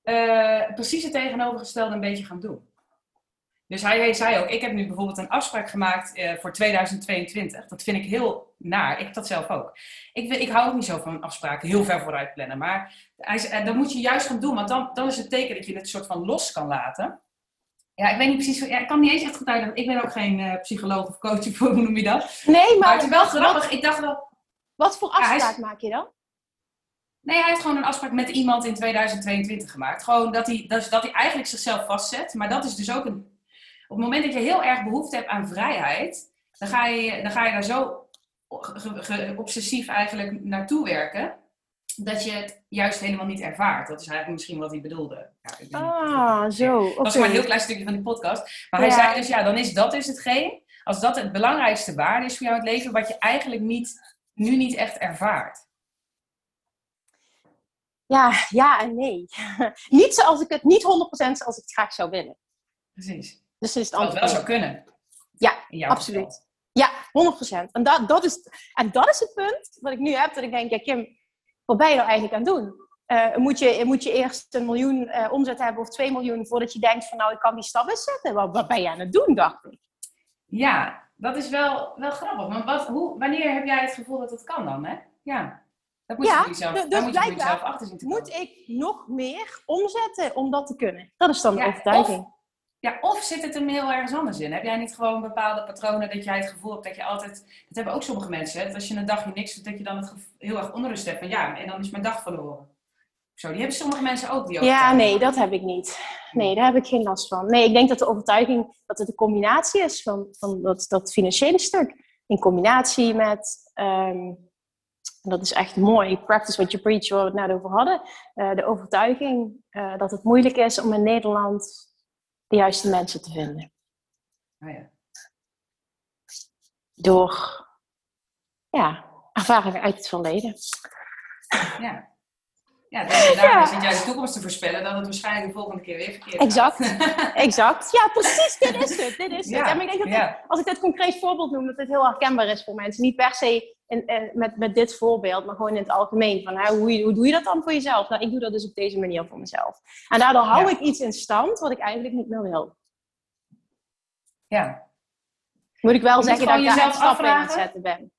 uh, precies het tegenovergestelde een beetje gaan doen. Dus hij zei ook, ik heb nu bijvoorbeeld een afspraak gemaakt uh, voor 2022. Dat vind ik heel naar. Ik heb dat zelf ook. Ik, ik hou ook niet zo van afspraken heel ver vooruit plannen. Maar hij, uh, dat moet je juist gaan doen, want dan, dan is het teken dat je het soort van los kan laten. Ja, ik weet niet precies. Ja, ik kan niet eens echt goed uitleggen. Ik ben ook geen uh, psycholoog of coach, hoe noem je dat? Nee, maar, maar het is wel grappig. ik dacht wel. Wat voor afspraak ja, maak je dan? Nee, hij heeft gewoon een afspraak met iemand in 2022 gemaakt. Gewoon dat hij, dat, dat hij eigenlijk zichzelf vastzet. Maar dat is dus ook een op het moment dat je heel erg behoefte hebt aan vrijheid, dan ga je, dan ga je daar zo obsessief eigenlijk naartoe werken, dat je het juist helemaal niet ervaart. Dat is eigenlijk misschien wat hij bedoelde. Ja, ah, zo. Okay. Dat is maar een heel klein stukje van die podcast. Maar hij zei dus, ja, dan is dat is hetgeen, als dat het belangrijkste waarde is voor jou in het leven, wat je eigenlijk niet, nu niet echt ervaart. Ja, ja en nee. niet zoals ik het, niet 100% zoals ik het graag zou willen. Precies. Dus is het antwoord. Dat wel zou kunnen. Ja, absoluut. Ja, 100%. En dat, dat is, en dat is het punt wat ik nu heb. Dat ik denk, ja Kim, wat ben je nou eigenlijk aan het doen? Uh, moet, je, moet je eerst een miljoen uh, omzet hebben of twee miljoen voordat je denkt van nou, ik kan die stap eens zetten. Wat, wat ben je aan het doen, dacht ik. Ja, dat is wel, wel grappig. Maar wat, hoe, wanneer heb jij het gevoel dat het kan dan, hè? Ja. Dat moet je jezelf, dus moet je jezelf achter zien Moet ik nog meer omzetten om dat te kunnen? Dat is dan de overtuiging. Ja, of zit het er heel ergens anders in? Heb jij niet gewoon bepaalde patronen dat jij het gevoel hebt dat je altijd... Dat hebben ook sommige mensen, dat als je een dagje niks doet, dat je dan het heel erg onrust hebt. Van ja, en dan is mijn dag verloren. Zo, die hebben sommige mensen ook. Die ook ja, nee, dat heb ik niet. Nee, daar heb ik geen last van. Nee, ik denk dat de overtuiging dat het een combinatie is van, van dat, dat financiële stuk. In combinatie met, um, dat is echt mooi, practice what you preach, waar we het net over hadden. Uh, de overtuiging uh, dat het moeilijk is om in Nederland de juiste mensen te vinden. Oh ja. Door ja, ervaringen uit het verleden. Ja. Ja, daarmee zit jij de toekomst te voorspellen dat het waarschijnlijk de volgende keer weer verkeerd Exact, gaat. exact. Ja, precies, dit is het. Dit is Ja, het. En ik denk dat ja. dit- als ik dit concreet voorbeeld noem, dat dit heel herkenbaar is voor mensen. Niet per se in, in- met, met dit voorbeeld, maar gewoon in het algemeen. Van, hè, hoe, hoe doe je dat dan voor jezelf? Nou, ik doe dat dus op deze manier voor mezelf. En daardoor hou Ja. ik iets in stand wat ik eigenlijk niet meer wil. Ja, Moet ik wel zeggen dat ik daar echt stappen in aan het zetten ben.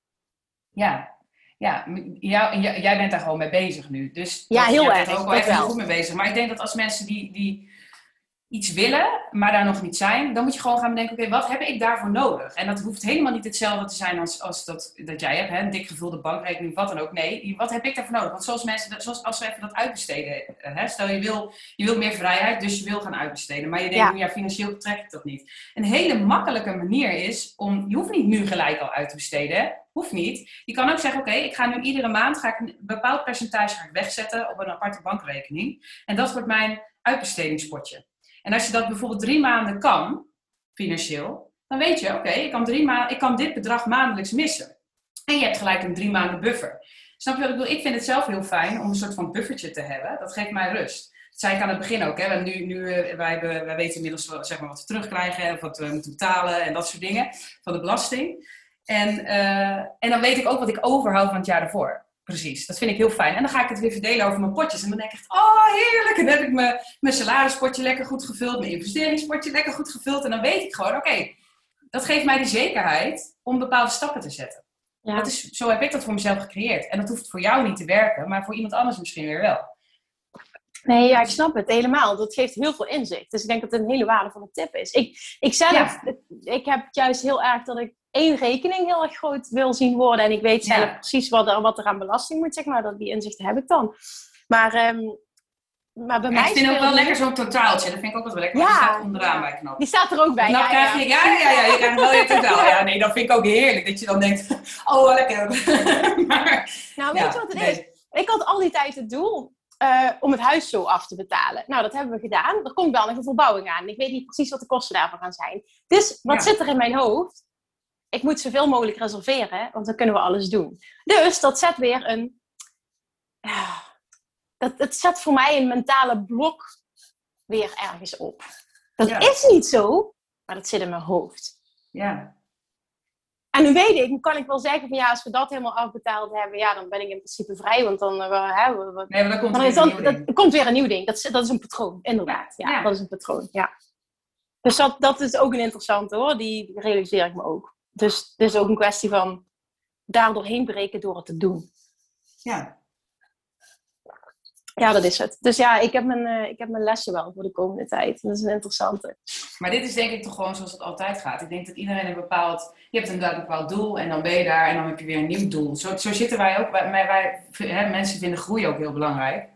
ja. Ja, jou, jij bent daar gewoon mee bezig nu. Dus Ja, heel erg, er ook echt wel. goed mee bezig. Maar ik denk dat als mensen die, die iets willen, maar daar nog niet zijn, dan moet je gewoon gaan bedenken, oké, wat heb ik daarvoor nodig? En dat hoeft helemaal niet hetzelfde te zijn als, als dat, dat jij hebt, hè? een dik gevulde bankrekening, wat dan ook. Nee, wat heb ik daarvoor nodig? Want zoals mensen, zoals als we even dat uitbesteden, eh, hè? stel je wil, je wil meer vrijheid, dus je wil gaan uitbesteden. Maar je denkt, Ja. ja, financieel trek ik dat niet. Een hele makkelijke manier is om, je hoeft niet nu gelijk al uit te besteden, hè? hoeft niet. Je kan ook zeggen, oké, ik ga nu iedere maand ga ik een bepaald percentage ga ik wegzetten op een aparte bankrekening. En dat wordt mijn uitbestedingspotje. En als je dat bijvoorbeeld drie maanden kan, financieel, dan weet je, oké, ik kan ik kan dit bedrag maandelijks missen. En je hebt gelijk een drie maanden buffer. Snap je wat ik bedoel? Ik vind het zelf heel fijn om een soort van buffertje te hebben. Dat geeft mij rust. Dat zei ik aan het begin ook. Hè. Nu, nu, eh, wij, hebben- wij weten inmiddels zeg maar, wat we terugkrijgen, of wat we moeten betalen en dat soort dingen van de belasting. En, eh, en dan weet ik ook wat ik overhoud van het jaar ervoor. Precies, dat vind ik heel fijn. En dan ga ik het weer verdelen over mijn potjes. En dan denk ik echt, oh heerlijk. En dan heb ik mijn, mijn salarispotje lekker goed gevuld, mijn investeringspotje lekker goed gevuld. En dan weet ik gewoon, oké, dat geeft mij de zekerheid om bepaalde stappen te zetten. Ja. Dat is, zo heb ik dat voor mezelf gecreëerd. En dat hoeft voor jou niet te werken, maar voor iemand anders misschien weer wel. Nee, ja, ik snap het helemaal. Dat geeft heel veel inzicht. Dus ik denk dat het een hele waardevolle tip is. Ik, ik zelf, ik heb juist heel erg dat ik één rekening heel erg groot wil zien worden. En ik weet zelf Ja. precies wat er, wat er aan belasting moet, zeg maar. Dat, die inzichten heb ik dan. Maar, ehm, maar bij Ja, mij ik vind ook wel lekker zo'n totaaltje. Dat vind ik ook wel lekker. Ja. Die staat onderaan bij knap. Die staat er ook bij. Nou ja, krijg ja. je, ja, ja, ja, je krijgt wel je totaal. Ja, nee, dat vind ik ook heerlijk. Dat je dan denkt, oh, lekker. maar, Nou, weet ja, je wat het nee. is? Ik had al die tijd het doel eh, om het huis zo af te betalen. Nou, dat hebben we gedaan. Er komt wel nog een verbouwing aan. Ik weet niet precies wat de kosten daarvoor gaan zijn. Dus wat Ja. zit er in mijn hoofd? Ik moet zoveel mogelijk reserveren, want dan kunnen we alles doen. Dus dat zet weer een. ja, dat, het zet voor mij een mentale blok weer ergens op. Dat Ja. is niet zo, maar dat zit in mijn hoofd. Ja, En nu weet ik, nu kan ik wel zeggen van ja, als we dat helemaal afbetaald hebben, ja, dan ben ik in principe vrij. Want dan, eh, hè, we- nee, maar dan komt er dan, weer een nieuw dat, ding. komt weer een nieuw ding. Dat is, dat is een patroon, inderdaad. Ja, Ja. dat is een patroon, ja. Dus dat, dat is ook een interessante hoor, die, die realiseer ik me ook. Dus het is ook een kwestie van daar doorheen breken door het te doen. Ja. Ja, dat is het. Dus ja, ik heb mijn, eh, ik heb mijn lessen wel voor de komende tijd. Dat is een interessante. Maar dit is denk ik toch gewoon zoals het altijd gaat. Ik denk dat iedereen een bepaald... Je hebt inderdaad een bepaald doel en dan ben je daar en dan heb je weer een nieuw doel. Zo, zo zitten wij ook. Wij, wij, hè, mensen vinden groei ook heel belangrijk.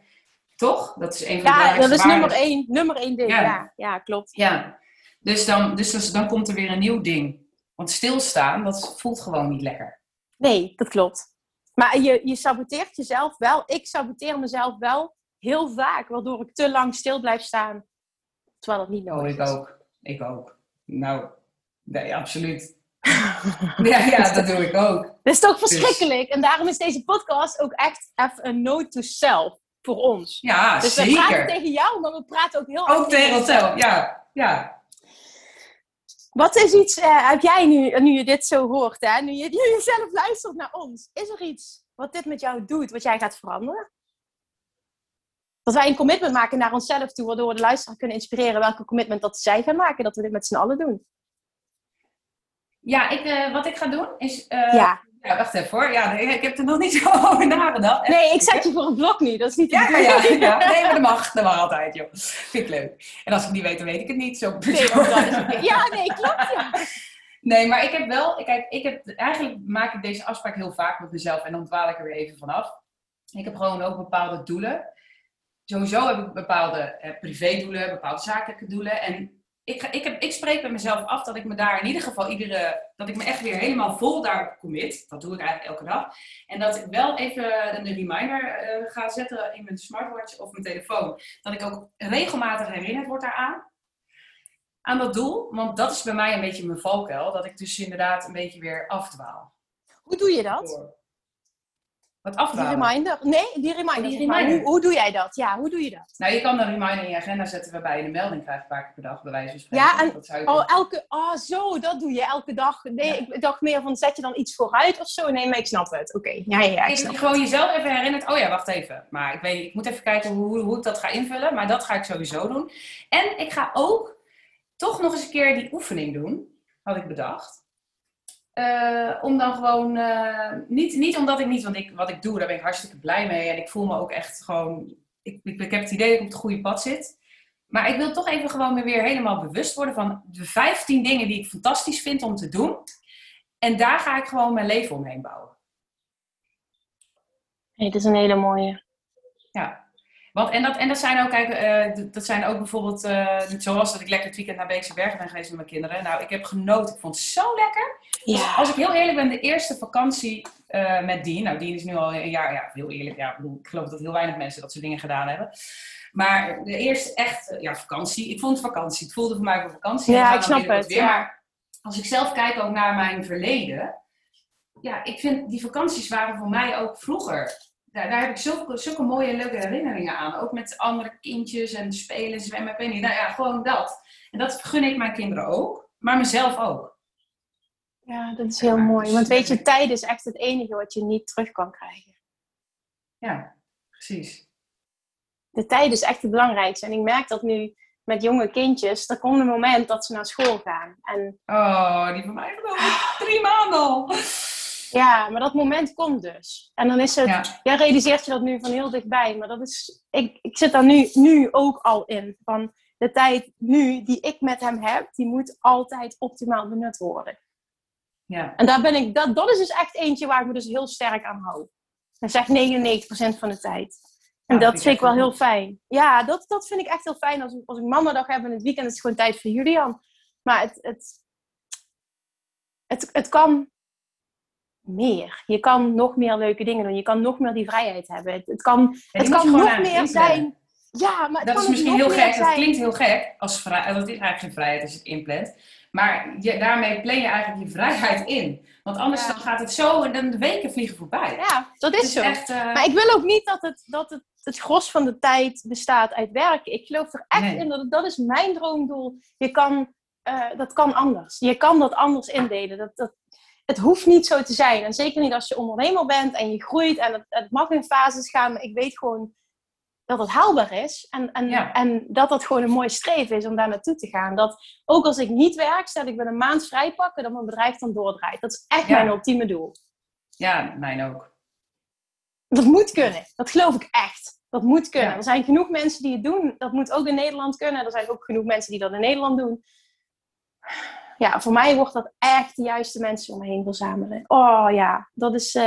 Toch? Dat is een van de Ja, dat is nummer één, nummer één ding. Ja. Ja, ja, klopt. Ja. Dus dan, dus dus dan komt er weer een nieuw ding. Want stilstaan, dat voelt gewoon niet lekker. Nee, dat klopt. Maar je, je saboteert jezelf wel. Ik saboteer mezelf wel heel vaak, waardoor ik te lang stil blijf staan. Terwijl het niet Oh, nodig ik is. ook. Ik ook. Nou, nee, absoluut. ja, ja, dat doe ik ook. Dat is toch Dus- verschrikkelijk? En daarom is deze podcast ook echt even een note to self voor ons. Ja, Dus we praten zeker. tegen jou, maar we praten ook heel Ook tegen onszelf, ja. ja. Wat is iets, eh, heb jij nu, nu je dit zo hoort, hè? Nu, je, nu je zelf luistert naar ons, is er iets wat dit met jou doet, wat jij gaat veranderen? Dat wij een commitment maken naar onszelf toe, waardoor we de luisteraar kunnen inspireren welke commitment dat zij gaan maken, dat we dit met z'n allen doen. Ja, ik, eh, wat ik ga doen is... eh, ja. Ja, wacht even hoor. Ja, nee, ik heb er nog niet zo over nagedacht. Nee, ik zet je voor een blok nu, dat is niet Ja, ja, ja. Nee, maar dat mag. Dat mag altijd, joh. Vind ik leuk. En als ik het niet weet, dan weet ik het niet. Zo. Nee. Ja, nee, klopt. Ja. Nee, maar ik heb wel... Kijk, ik heb, eigenlijk maak ik deze afspraak heel vaak met mezelf. En dan dwaal ik er weer even vanaf. Ik heb gewoon ook bepaalde doelen. Sowieso heb ik bepaalde eh, privédoelen, bepaalde zakelijke doelen. En ik, ik, heb, ik spreek met mezelf af dat ik me daar in ieder geval iedere... Dat ik me echt weer helemaal vol daarop commit. Dat doe ik eigenlijk elke dag. En dat ik wel even een reminder eh, ga zetten in mijn smartwatch of mijn telefoon. Dat ik ook regelmatig herinnerd word daaraan. Aan dat doel. Want dat is bij mij een beetje mijn valkuil. Dat ik dus inderdaad een beetje weer afdwaal. Hoe doe je dat? Wat Die afdwalen. reminder? Nee, die reminder. Die zeg maar. reminder. Hoe, hoe doe jij dat? Ja, hoe doe je dat? Nou, je kan een reminder in je agenda zetten waarbij je een melding krijgt een paar keer per dag, bij wijze van spreken. Ja, en- dat zou je Oh, elke... Oh, zo, dat doe je elke dag. Nee, Ja. ik dacht meer van, zet je dan iets vooruit of zo? Nee, maar ik snap het. Oké, ja, ja, ja, ik snap gewoon jezelf even herinnert, oh ja, wacht even. Maar ik, weet, ik moet even kijken hoe, hoe ik dat ga invullen. Maar dat ga ik sowieso doen. En ik ga ook toch nog eens een keer die oefening doen, had ik bedacht. Eh, om dan gewoon, eh, niet, niet omdat ik niet, want ik, wat ik doe, daar ben ik hartstikke blij mee. En ik voel me ook echt gewoon, ik, ik, ik heb het idee dat ik op het goede pad zit. Maar ik wil toch even gewoon me weer helemaal bewust worden van de 15 dingen die ik fantastisch vind om te doen. En daar ga ik gewoon mijn leven omheen bouwen. Dit is een hele mooie. Ja. Want, en, dat, en dat zijn ook, kijk, eh, dat zijn ook bijvoorbeeld, eh, zoals dat ik lekker het weekend naar Beekse Bergen ben geweest met mijn kinderen. Nou, ik heb genoten. Ik vond het zo lekker. Ja. Als ik heel eerlijk ben, de eerste vakantie eh, met Dien. Nou, Dien is nu al een jaar, ja, heel eerlijk. Ja, ik, bedoel, ik geloof dat heel weinig mensen dat soort dingen gedaan hebben. Maar de eerste echt, ja, vakantie. Ik vond het vakantie. Het voelde voor mij voor vakantie. Ja, ik snap het, Weer. ja. Maar als ik zelf kijk ook naar mijn verleden. Ja, ik vind die vakanties waren voor mij ook vroeger daar, daar heb ik zulke, zulke mooie en leuke herinneringen aan. Ook met andere kindjes en spelen, zwemmen, ik weet niet. Nou ja, gewoon dat. En dat gun ik mijn kinderen ook, maar mezelf ook. Ja, dat is heel Ja, mooi. dus- Want weet je, tijd is echt het enige wat je niet terug kan krijgen. Ja, precies. De tijd is echt het belangrijkste. En ik merk dat nu met jonge kindjes, er komt een moment dat ze naar school gaan. En Oh, die van mij over drie maanden al. Ja, maar dat moment komt dus. En dan is het, Ja, ja, realiseert je dat nu van heel dichtbij. Maar dat is, ik, ik zit daar nu, nu ook al in. Van de tijd nu die ik met hem heb, die moet altijd optimaal benut worden. ja, En daar ben ik, dat, dat is dus echt eentje waar ik me dus heel sterk aan hou. Dat is echt 99% van de tijd. En Ja, dat vind ik vind ik echt wel heel fijn. Ja, dat, dat vind ik echt heel fijn. Als, ik- als ik mamadag heb en het weekend is het gewoon tijd voor Julian. Maar het, het, het, het kan meer. Je kan nog meer leuke dingen doen. Je kan nog meer die vrijheid hebben. Het, het kan, het kan nog meer zijn. Ja, maar het Dat kan is misschien heel gek, dat zijn. klinkt heel gek, als vrij, dat is eigenlijk geen vrijheid als je het inplant. Maar je, daarmee plan je eigenlijk je vrijheid in. Want anders Ja. dan gaat het zo en dan de weken vliegen voorbij. Ja, dat is zo. echt, eh, Maar ik wil ook niet dat het, dat het, het gros van de tijd bestaat uit werken. Ik geloof er echt Nee. in dat dat is mijn droomdoel. Je kan, eh, dat kan anders. Je kan dat anders indelen. Dat, dat, het hoeft niet zo te zijn. En zeker niet als je ondernemer bent en je groeit. En het, het mag in fases gaan. Maar ik weet gewoon dat het haalbaar is. En, en, Ja. en dat dat gewoon een mooi streven is om daar naartoe te gaan. Dat ook als ik niet werk, stel ik ben een maand vrij pakken, dat mijn bedrijf dan doordraait. Dat is echt Ja. mijn ultieme doel. Ja, mijn ook. Dat moet kunnen. Dat geloof ik echt. Dat moet kunnen. Ja. Er zijn genoeg mensen die het doen. Dat moet ook in Nederland kunnen. Er zijn ook genoeg mensen die dat in Nederland doen. Ja, voor mij wordt dat echt de juiste mensen om me heen verzamelen. Oh ja, dat is... eh,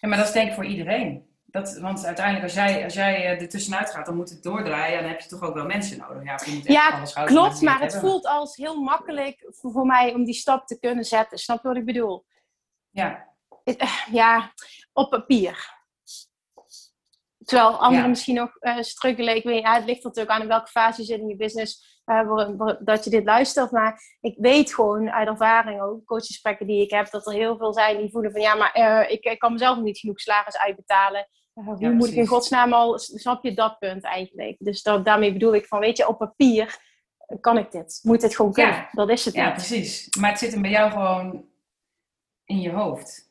Ja, maar dat is denk ik voor iedereen. Dat, want uiteindelijk, als jij, als jij eh, er tussenuit gaat, dan moet het doordraaien. En dan heb je toch ook wel mensen nodig. Ja, je moet Ja, alles klopt, maar het hebben. voelt als heel makkelijk voor voor mij om die stap te kunnen zetten. Snap je wat ik bedoel? Ja, Eh, Ja, op papier. Terwijl anderen Ja. misschien nog eh struggelen. Ik weet, ja, het ligt natuurlijk aan in welke fase je zit in je business eh, dat je dit luistert. Maar ik weet gewoon uit ervaring, ook coachgesprekken die ik heb, dat er heel veel zijn die voelen van ja, maar eh, ik, ik kan mezelf niet genoeg salaris uitbetalen. Eh, hoe Ja, moet ik in godsnaam al, snap je dat punt eigenlijk? Dus dat, daarmee bedoel ik van, weet je, op papier kan ik dit. Moet dit gewoon kunnen. Ja. Dat is het ja, niet. precies. Maar het zit hem bij jou gewoon in je hoofd.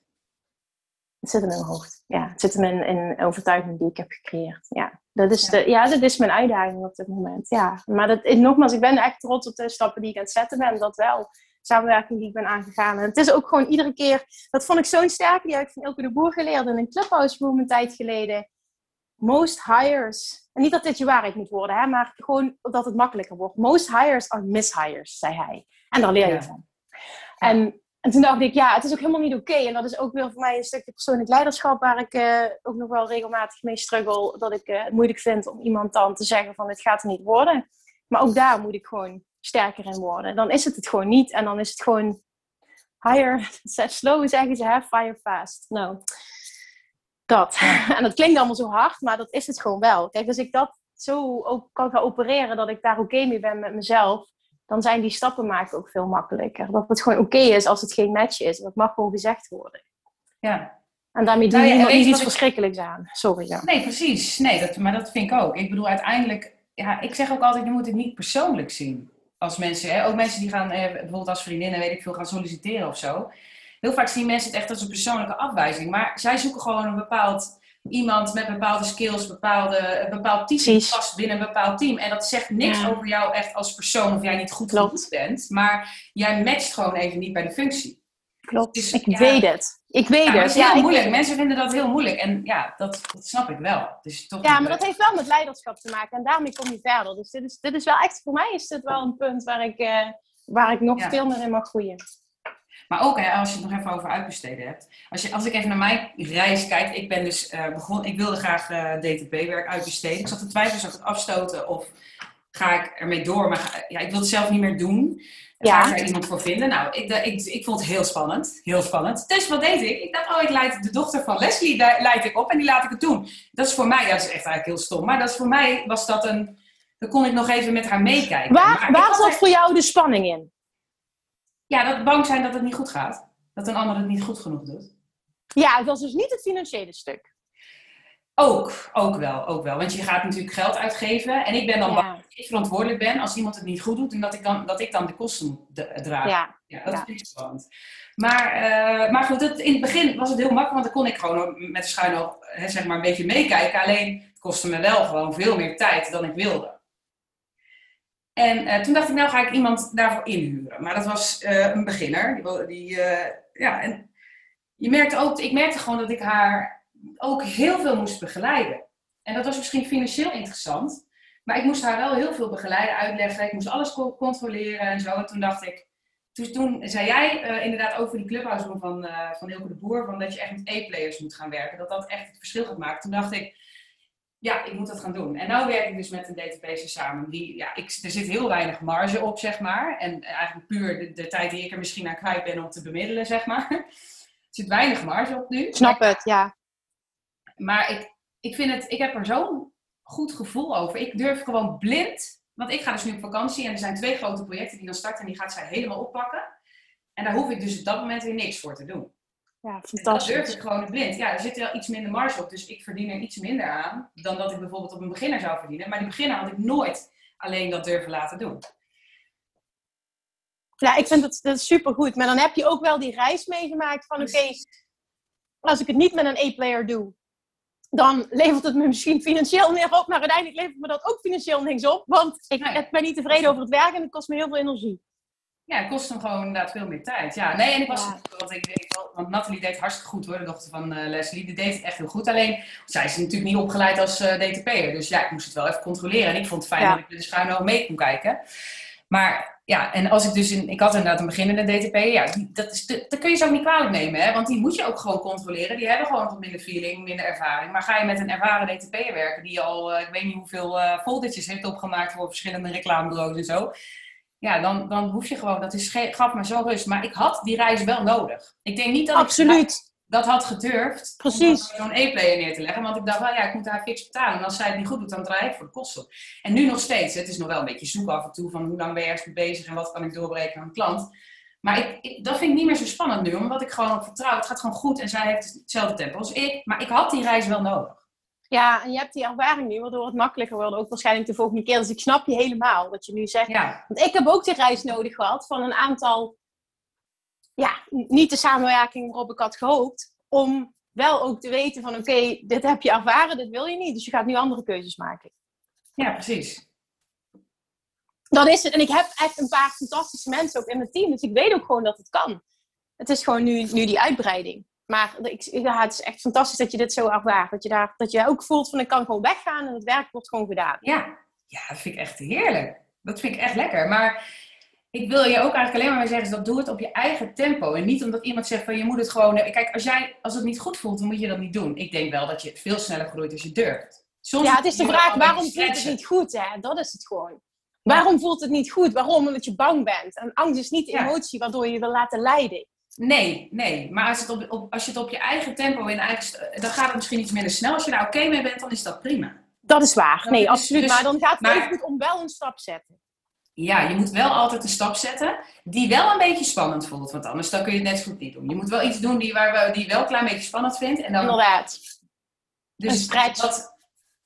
Het zit hem in mijn hoofd. Ja, het zit hem in, in een overtuiging die ik heb gecreëerd. Ja, dat is, De, ja, dat is mijn uitdaging op dit moment. Ja, maar dat, nogmaals, ik ben echt trots op de stappen die ik aan het zetten ben. Dat wel. Samenwerking die ik ben aangegaan. En het is ook gewoon iedere keer... Dat vond ik zo'n sterke. Die heb ik van Ilke de Boer geleerd in een clubhouse room een tijd geleden. Most hires. En niet dat dit je waarheid moet worden, hè, maar gewoon dat het makkelijker wordt. Most hires are mishires, zei hij. En daar leer je Ja. van. En, en toen dacht ik, ja, het is ook helemaal niet oké. En dat is ook weer voor mij een stukje persoonlijk leiderschap waar ik eh, ook nog wel regelmatig mee struggle. Dat ik eh, het moeilijk vind om iemand dan te zeggen van het gaat er niet worden. Maar ook daar moet ik gewoon sterker in worden. Dan is het het gewoon niet. En dan is het gewoon higher, slow zeggen ze, hè, fire fast. Nou, dat. En dat klinkt allemaal zo hard, maar dat is het gewoon wel. Kijk, als ik dat zo ook kan gaan opereren, dat ik daar oké mee ben met mezelf, dan zijn die stappen maken ook veel makkelijker. Dat het gewoon oké is als het geen match is. Dat mag gewoon gezegd worden. Ja, En daarmee doe Nou ja, niet je iets wat ik- verschrikkelijks aan. Sorry, ja. Nee, precies. Nee, dat, maar dat vind ik ook. Ik bedoel, uiteindelijk, ja, ik zeg ook altijd, je moet het niet persoonlijk zien. Als mensen, hè, ook mensen die gaan, eh, bijvoorbeeld als vriendinnen, weet ik veel, gaan solliciteren of zo. Heel vaak zien mensen het echt als een persoonlijke afwijzing. Maar zij zoeken gewoon een bepaald iemand met bepaalde skills, bepaalde, een bepaald type past binnen een bepaald team. En dat zegt niks Ja. over jou echt als persoon of jij niet goed Klopt. genoeg bent. Maar jij matcht gewoon even niet bij de functie. Klopt. Dus, ik ja. weet het. Ik weet Ja, het. het is heel ik- moeilijk. Mensen vinden dat heel moeilijk. En ja, dat, dat snap ik wel. Dus toch Ja, maar leuk. dat heeft wel met leiderschap te maken en daarmee kom je verder. Dus dit is, dit is wel echt, voor mij is dit wel een punt waar ik, eh, waar ik nog Ja. veel meer in mag groeien. Maar ook hè, als je het nog even over uitbesteden hebt. Als, je, als ik even naar mijn reis kijk. Ik ben dus eh, begonnen. Ik wilde graag eh, DTP-werk uitbesteden. Ik zat te twijfelen, zou ik het afstoten of ga ik ermee door? Maar ga- ja, ik wil het zelf niet meer doen. Ja. Ga ik daar iemand voor vinden? Nou, ik, eh, ik, ik vond het heel spannend. Heel spannend. Dus wat deed ik? Ik dacht, oh, ik leid de dochter van Leslie le- leid ik op en die laat ik het doen. Dat is voor mij, dat is echt eigenlijk heel stom. Maar dat is voor mij was dat een... Dan kon ik nog even met haar meekijken. Waar, Maar waar zat voor jou de spanning in? Ja, dat bang zijn dat het niet goed gaat. Dat een ander het niet goed genoeg doet. Ja, het was dus niet het financiële stuk. Ook, ook wel, ook wel. Want je gaat natuurlijk geld uitgeven. En ik ben dan bang dat ik verantwoordelijk ben als iemand het niet goed doet. En dat ik dan, dat ik dan de kosten moet d- dragen. Ja, ja. dat Ja. ik spannend. Maar, eh, maar goed, het, in het begin was het heel makkelijk. Want dan kon ik gewoon met de schuin oog, hè, zeg maar een beetje meekijken. Alleen het kostte me wel gewoon veel meer tijd dan ik wilde. En eh, toen dacht ik, nou ga ik iemand daarvoor inhuren. Maar dat was eh, een beginner. Die, die, eh, ja, en je merkte ook, ik merkte gewoon dat ik haar ook heel veel moest begeleiden. En dat was misschien financieel interessant. Maar ik moest haar wel heel veel begeleiden, uitleggen. Ik moest alles co- controleren en zo. En toen dacht ik... Toen, zei jij inderdaad over die clubhouse van, van Hilke de Boer... Van dat je echt met E-players moet gaan werken. Dat dat echt het verschil gaat maken. Toen dacht ik... Ja, ik moet dat gaan doen. En nu werk ik dus met een databaser samen. Die, ja, ik, er zit heel weinig marge op, zeg maar. En eigenlijk puur de, de tijd die ik er misschien aan kwijt ben om te bemiddelen, zeg maar. Er zit weinig marge op nu. Snap het, ja. Maar ik, ik, vind het, ik heb er zo'n goed gevoel over. Ik durf gewoon blind. Want ik ga dus nu op vakantie en er zijn twee grote projecten die dan starten en die gaat zij helemaal oppakken. En daar hoef ik dus op dat moment weer niks voor te doen. Ja, En dat durf fantastisch. ik gewoon blind. Ja, er zit wel iets minder marge op, dus ik verdien er iets minder aan dan dat ik bijvoorbeeld op een beginner zou verdienen. Maar die beginner had ik nooit alleen dat durven laten doen. Ja, ik vind het, dat super goed. Maar dan heb je ook wel die reis meegemaakt van oké, als ik het niet met een E-player doe, dan levert het me misschien financieel meer op, maar uiteindelijk levert me dat ook financieel niks op, want ik Nee. ben niet tevreden over het werk en het kost me heel veel energie. Ja, het kost hem gewoon inderdaad veel meer tijd. Ja, nee, en ik was, Ja. want ik weet wel, want Nathalie deed hartstikke goed hoor, de dochter van eh, Leslie, die deed het echt heel goed. Alleen, zij is natuurlijk niet opgeleid als eh, DTP'er, dus ja, ik moest het wel even controleren. En ik vond het fijn Ja. dat ik de schuine oog mee kon kijken. Maar ja, en als ik dus in, ik had inderdaad een beginnende DTP'er, ja, die, dat, is, dat, dat kun je ze ook niet kwalijk nemen, hè, want die moet je ook gewoon controleren. Die hebben gewoon wat minder feeling, minder ervaring. Maar ga je met een ervaren DTP'er werken, die al, eh, ik weet niet hoeveel eh foldertjes heeft opgemaakt voor verschillende reclamebureaus en zo ja, dan, dan hoef je gewoon, dat is, gaf me zo rust. Maar ik had die reis wel nodig. Ik denk niet dat ik Absoluut. dat had gedurfd Precies. om zo'n e-player neer te leggen. Want ik dacht wel, ja, ik moet haar fix betalen. En als zij het niet goed doet, dan draai ik voor de kosten. En nu nog steeds. Het is nog wel een beetje zoeken af en toe van hoe lang ben je ergens mee bezig en wat kan ik doorbreken aan een klant. Maar ik, ik- dat vind ik niet meer zo spannend nu, omdat ik gewoon op vertrouw. Het gaat gewoon goed en zij heeft hetzelfde tempo als ik. Maar ik had die reis wel nodig. Ja, en je hebt die ervaring nu, waardoor het makkelijker wordt, ook waarschijnlijk de volgende keer. Dus ik snap je helemaal wat je nu zegt. Ja, Want ik heb ook die reis nodig gehad van een aantal, ja, niet de samenwerking waarop ik had gehoopt, om wel ook te weten van oké, dit heb je ervaren, dit wil je niet. Dus je gaat nu andere keuzes maken. ja precies. Dat is het. En ik heb echt een paar fantastische mensen ook in mijn team. Dus ik weet ook gewoon dat het kan. Het is gewoon nu, nu die uitbreiding. Maar ik, ja, het is echt fantastisch dat je dit zo ervaart. Dat je, daar, dat je ook voelt van ik kan gewoon weggaan en het werk wordt gewoon gedaan. Ja, ja, dat vind ik echt heerlijk. Dat vind ik echt lekker. Maar ik wil je ook eigenlijk alleen maar zeggen, dat doe het op je eigen tempo. En niet omdat iemand zegt van je moet het gewoon. Kijk, als, jij, als het niet goed voelt, dan moet je dat niet doen. Ik denk wel dat je veel sneller groeit als je durft. Soms Ja, het is de vraag waarom voelt het niet goed? Hè? Dat is het gewoon. Waarom voelt het niet goed? Waarom? Omdat je bang bent. En angst is niet de emotie waardoor je je wil laten leiden. Nee, nee. Maar als, het op, op- als je het op je eigen tempo in eigen, dan gaat het misschien iets minder snel. Als je daar oké mee bent, dan is dat prima. Dat is waar. Dat Nee, is absoluut. dus- maar dan gaat het maar- even goed om wel een stap te zetten. ja, je moet wel altijd een stap zetten die wel een beetje spannend voelt. Want anders dan kun je het net zo goed niet doen. Je moet wel iets doen die, waar we, die wel een klein beetje spannend vindt. En dan, Inderdaad. dus Een stretch. Dat,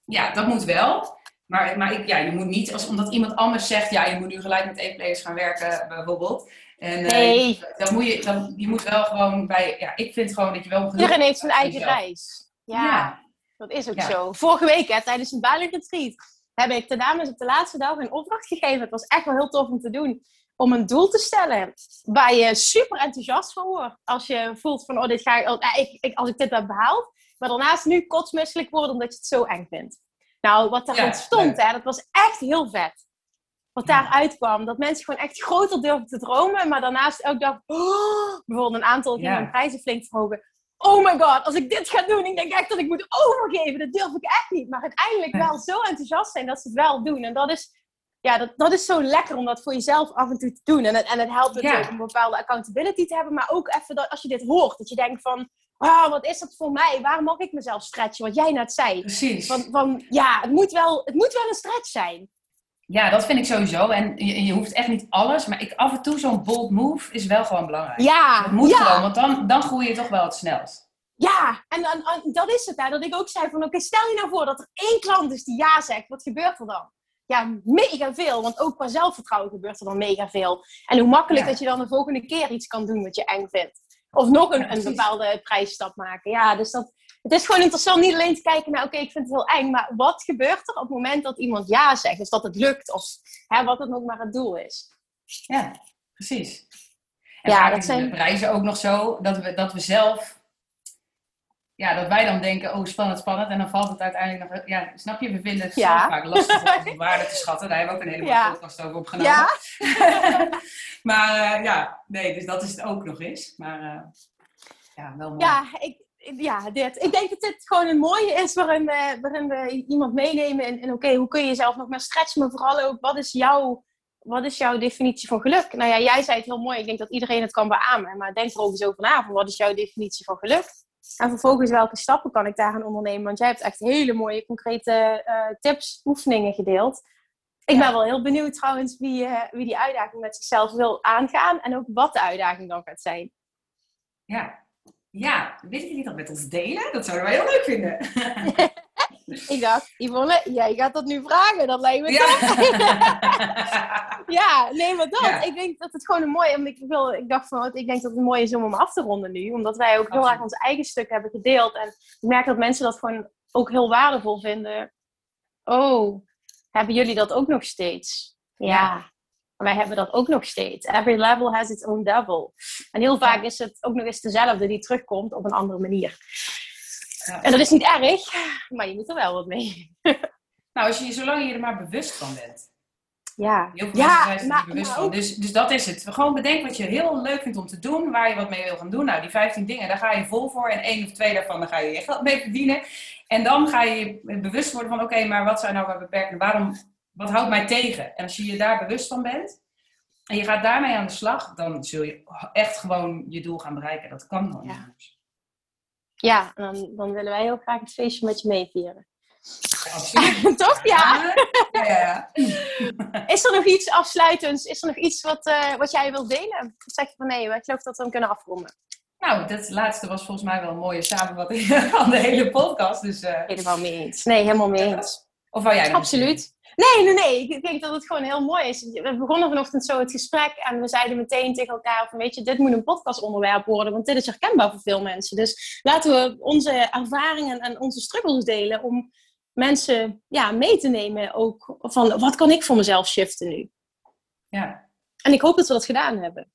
ja, dat moet wel. Maar, maar ik, ja, je moet niet, als, omdat iemand anders zegt, ja, je moet nu gelijk met e-players gaan werken, bijvoorbeeld. En, eh, Nee. dan moet je, dan, je moet wel gewoon bij, ja, ik vind gewoon dat je wel. Iedereen heeft zijn eigen jezelf. reis. Ja, Ja. dat is ook Ja. zo. Vorige week, hè, tijdens een Bali retreat, heb ik de dames op de laatste dag een opdracht gegeven. Het was echt wel heel tof om te doen. Om een doel te stellen waar je super enthousiast van wordt. Als je voelt van, oh, dit ga ik, oh, eh, ik, ik, als ik dit heb behaald. Maar daarnaast nu kotsmisselijk worden omdat je het zo eng vindt. Nou, wat daar Ja, ontstond, hè, dat was echt heel vet. Wat daaruit kwam. Dat mensen gewoon echt groter durven te dromen. Maar daarnaast ook dacht, oh, bijvoorbeeld een aantal Ja. hun prijzen flink verhogen. Oh my god, als ik dit ga doen, ik denk echt dat ik moet overgeven. Dat durf ik echt niet. Maar uiteindelijk wel zo enthousiast zijn dat ze het wel doen. En dat is, ja, dat, dat is zo lekker om dat voor jezelf af en toe te doen. En het, en het helpt natuurlijk Ja. om een bepaalde accountability te hebben. Maar ook even dat als je dit hoort, dat je denkt van... Ah, wat is dat voor mij? Waar mag ik mezelf stretchen? Wat jij net zei. Precies. Van, van ja, het moet, wel, het moet wel een stretch zijn. Ja, dat vind ik sowieso. En je, je hoeft echt niet alles, maar ik, af en toe zo'n bold move is wel gewoon belangrijk. Ja, Dat moet ja. gewoon, want dan, dan groei je toch wel het snelst. Ja, en, en, en dat is het. Hè, dat ik ook zei van, oké, stel je nou voor dat er één klant is die ja zegt. Wat gebeurt er dan? Ja, mega veel. Want ook qua zelfvertrouwen gebeurt er dan mega veel. En hoe makkelijk Ja. dat je dan de volgende keer iets kan doen wat je eng vindt. Of nog een, Ja, een bepaalde prijsstap maken. Ja, dus dat, het is gewoon interessant niet alleen te kijken naar, oké, ik vind het heel eng. Maar wat gebeurt er op het moment dat iemand ja zegt? Dus dat het lukt. Of hè, wat het ook maar het doel is. Ja, precies. En Ja, dat zijn- de prijzen ook nog zo dat we, dat we zelf... Ja, dat wij dan denken, oh spannend, spannend. En dan valt het uiteindelijk nog... Ja, snap je? We vinden het Ja. vaak lastig om waarde te schatten. Daar hebben we ook een hele mooie Ja. podcast over opgenomen. Ja, maar eh, ja, nee, dus dat is het ook nog eens. Maar eh, ja, wel mooi. Ja, ik, ja, dit. Ik denk dat dit gewoon een mooie is waarin we, waarin we iemand meenemen in, in oké, hoe kun je jezelf nog meer stretchen, maar vooral ook, wat is, jouw, wat is jouw definitie van geluk? Nou ja, jij zei het heel mooi, ik denk dat iedereen het kan beamen, maar denk er ook eens over na, van wat is jouw definitie van geluk? En vervolgens, welke stappen kan ik daarin ondernemen? Want jij hebt echt hele mooie, concrete eh, tips, oefeningen gedeeld. Ik Ja. ben wel heel benieuwd trouwens wie, eh, wie die uitdaging met zichzelf wil aangaan en ook wat de uitdaging dan gaat zijn. Ja. Ja, wil je dat met ons delen? Dat zouden wij heel leuk vinden. Ik dacht, Yvonne, jij gaat dat nu vragen. Dat lijkt me Ja. Ja, nee, maar dat. Ja. Ik denk dat het gewoon een mooie... omdat Ik, wil, ik dacht van, ik denk dat het mooi is om hem af te ronden nu. Omdat wij ook heel Absoluut. erg ons eigen stuk hebben gedeeld. En ik merk dat mensen dat gewoon ook heel waardevol vinden. Oh, hebben jullie dat ook nog steeds? Ja. Wij hebben dat ook nog steeds. Every level has its own devil. En heel vaak is het ook nog eens dezelfde die terugkomt op een andere manier. Ja. En dat is niet erg, maar je moet er wel wat mee. Nou, als je, zolang je er maar bewust van bent. Ja, Heel veel mensen zijn ja er maar, niet bewust maar van. ook Dus, dus dat is het. Gewoon bedenk wat je heel leuk vindt om te doen, waar je wat mee wil gaan doen. Nou, die 15 dingen, daar ga je vol voor. En één of twee daarvan, daar ga je je geld mee verdienen. En dan ga je je bewust worden van, oké, maar wat zijn nou mijn beperkingen? Waarom, wat houdt mij tegen? En als je je daar bewust van bent, en je gaat daarmee aan de slag, dan zul je echt gewoon je doel gaan bereiken. Dat kan niet Ja. Ja, dan, dan willen wij heel graag het feestje met je meevieren. Ja, absoluut. Toch? Ja. Ja, ja, ja. Is er nog iets afsluitends? Is er nog iets wat, eh, wat jij wilt delen? Of zeg je van nee, ik geloof dat we hem kunnen afronden. Nou, dat laatste was volgens mij wel een mooie samenvatting van de hele podcast. Dus, eh, Helemaal mee eens. Nee, helemaal mee eens. Of wou jij Absoluut. Nee, nee, nee. Ik denk dat het gewoon heel mooi is. We begonnen vanochtend zo het gesprek en we zeiden meteen tegen elkaar van weet je, dit moet een podcastonderwerp worden, want dit is herkenbaar voor veel mensen. Dus laten we onze ervaringen en onze struggles delen om mensen ja, mee te nemen ook van wat kan ik voor mezelf shiften nu? Ja. En ik hoop dat we dat gedaan hebben.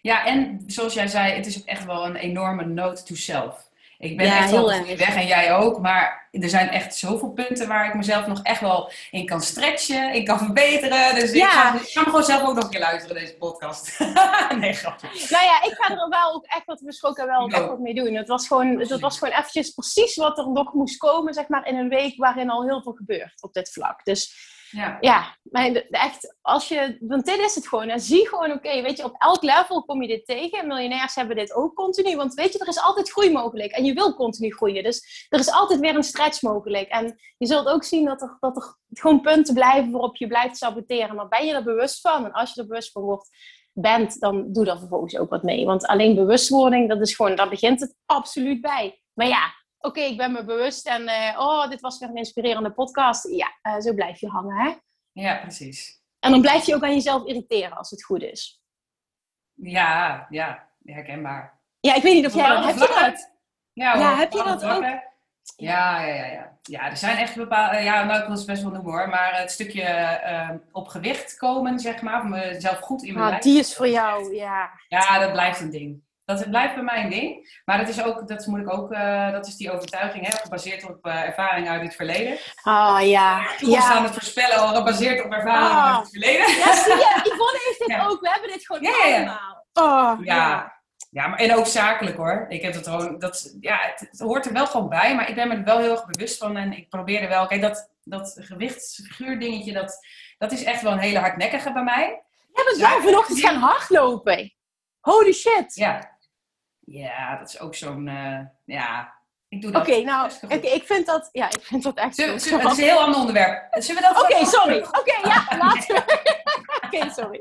Ja, en zoals jij zei, het is ook echt wel een enorme note to self. Ik ben Ja, echt heel op weg en jij ook. Maar er zijn echt zoveel punten waar ik mezelf nog echt wel in kan stretchen. Ik kan verbeteren. Dus ik, ga, ik ga me gewoon zelf ook nog een keer luisteren, deze podcast. nee, grapje. Nou ja, ik ga er wel ook echt wat we besproken wel echt ook. wat mee doen. Het was gewoon, het was gewoon eventjes precies wat er nog moest komen, zeg maar, in een week waarin al heel veel gebeurt op dit vlak. Dus Ja. Ja, maar echt, als je, want dit is het gewoon. En zie gewoon, oké, weet je, op elk level kom je dit tegen. Miljonairs hebben dit ook continu. Want weet je, er is altijd groei mogelijk. En je wil continu groeien. Dus er is altijd weer een stretch mogelijk. En je zult ook zien dat er, dat er gewoon punten blijven waarop je blijft saboteren. Maar ben je er bewust van? En als je er bewust van wordt, bent, dan doe daar vervolgens ook wat mee. Want alleen bewustwording, dat is gewoon, daar begint het absoluut bij. Maar ja, oké, ik ben me bewust en eh, oh, dit was weer een inspirerende podcast. Ja, eh, zo blijf je hangen, hè? ja, precies. En dan blijf je ook aan jezelf irriteren als het goed is. Ja, ja, herkenbaar. Ja, ik weet niet of jij dat... Heb je dat? Ja, heb je dat ook? Ja, ja, ja, ja. Ja, er zijn echt bepaalde... Ja, nou, ik wil het best wel noemen hoor. Maar het stukje eh, op gewicht komen, zeg maar. Of mezelf goed in mijn Ah, lijf. die is voor jou, ja. Ja, dat blijft een ding. Dat blijft bij mij een ding. Maar dat is ook, dat moet ik ook, eh, dat is die overtuiging, hè, gebaseerd op eh, ervaring uit het verleden. Ah, ja. Toekomst aan Ja. het voorspellen, al gebaseerd op ervaring Ah. uit het verleden. ja, zie je, Yvonne heeft dit Ja. ook. We hebben dit gewoon Ja, ja, ja. allemaal. Oh, Ja, ja maar, en ook zakelijk hoor. Ik heb het gewoon, dat, ja, het, het hoort er wel gewoon bij, maar ik ben me er wel heel erg bewust van. En ik probeer er wel, kijk, dat, dat gewichtsfiguur dingetje, dat, dat is echt wel een hele hardnekkige bij mij. Jij bent wel vanochtend gaan hardlopen. Holy shit. Ja, ja dat is ook zo'n, eh, ja, ik doe Oké, dat. nou, best goed. oké, ik vind dat, ja, ik vind dat echt Zullen, goed. zullen- het is een heel ander onderwerp. Zullen we dat Oké, sorry. Oké, ja, laten we. Oké, sorry.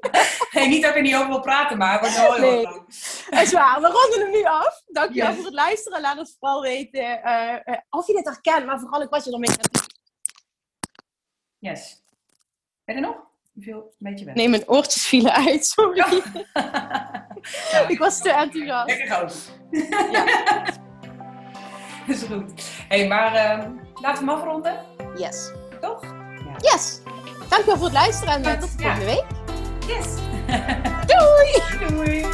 Nee, niet dat ik er niet over wil praten, maar het wordt wel heel Nee. lang. Dat is waar. We ronden hem nu af. Dankjewel Yes. voor het luisteren. Laat het vooral weten eh, of je dit herkent, maar vooral ook wat je ermee hebt. Yes. Ben je er nog? Je viel een beetje weg. Nee, mijn oortjes vielen uit. Sorry. Ja. Ik was te enthousiast. Lekker groot. Ja. Dat is goed. Hé, hey, maar ehm, laten we hem afronden, Yes. toch? Yes. Dankjewel voor het luisteren en tot de ja. volgende week. Yes. Doei! Doei.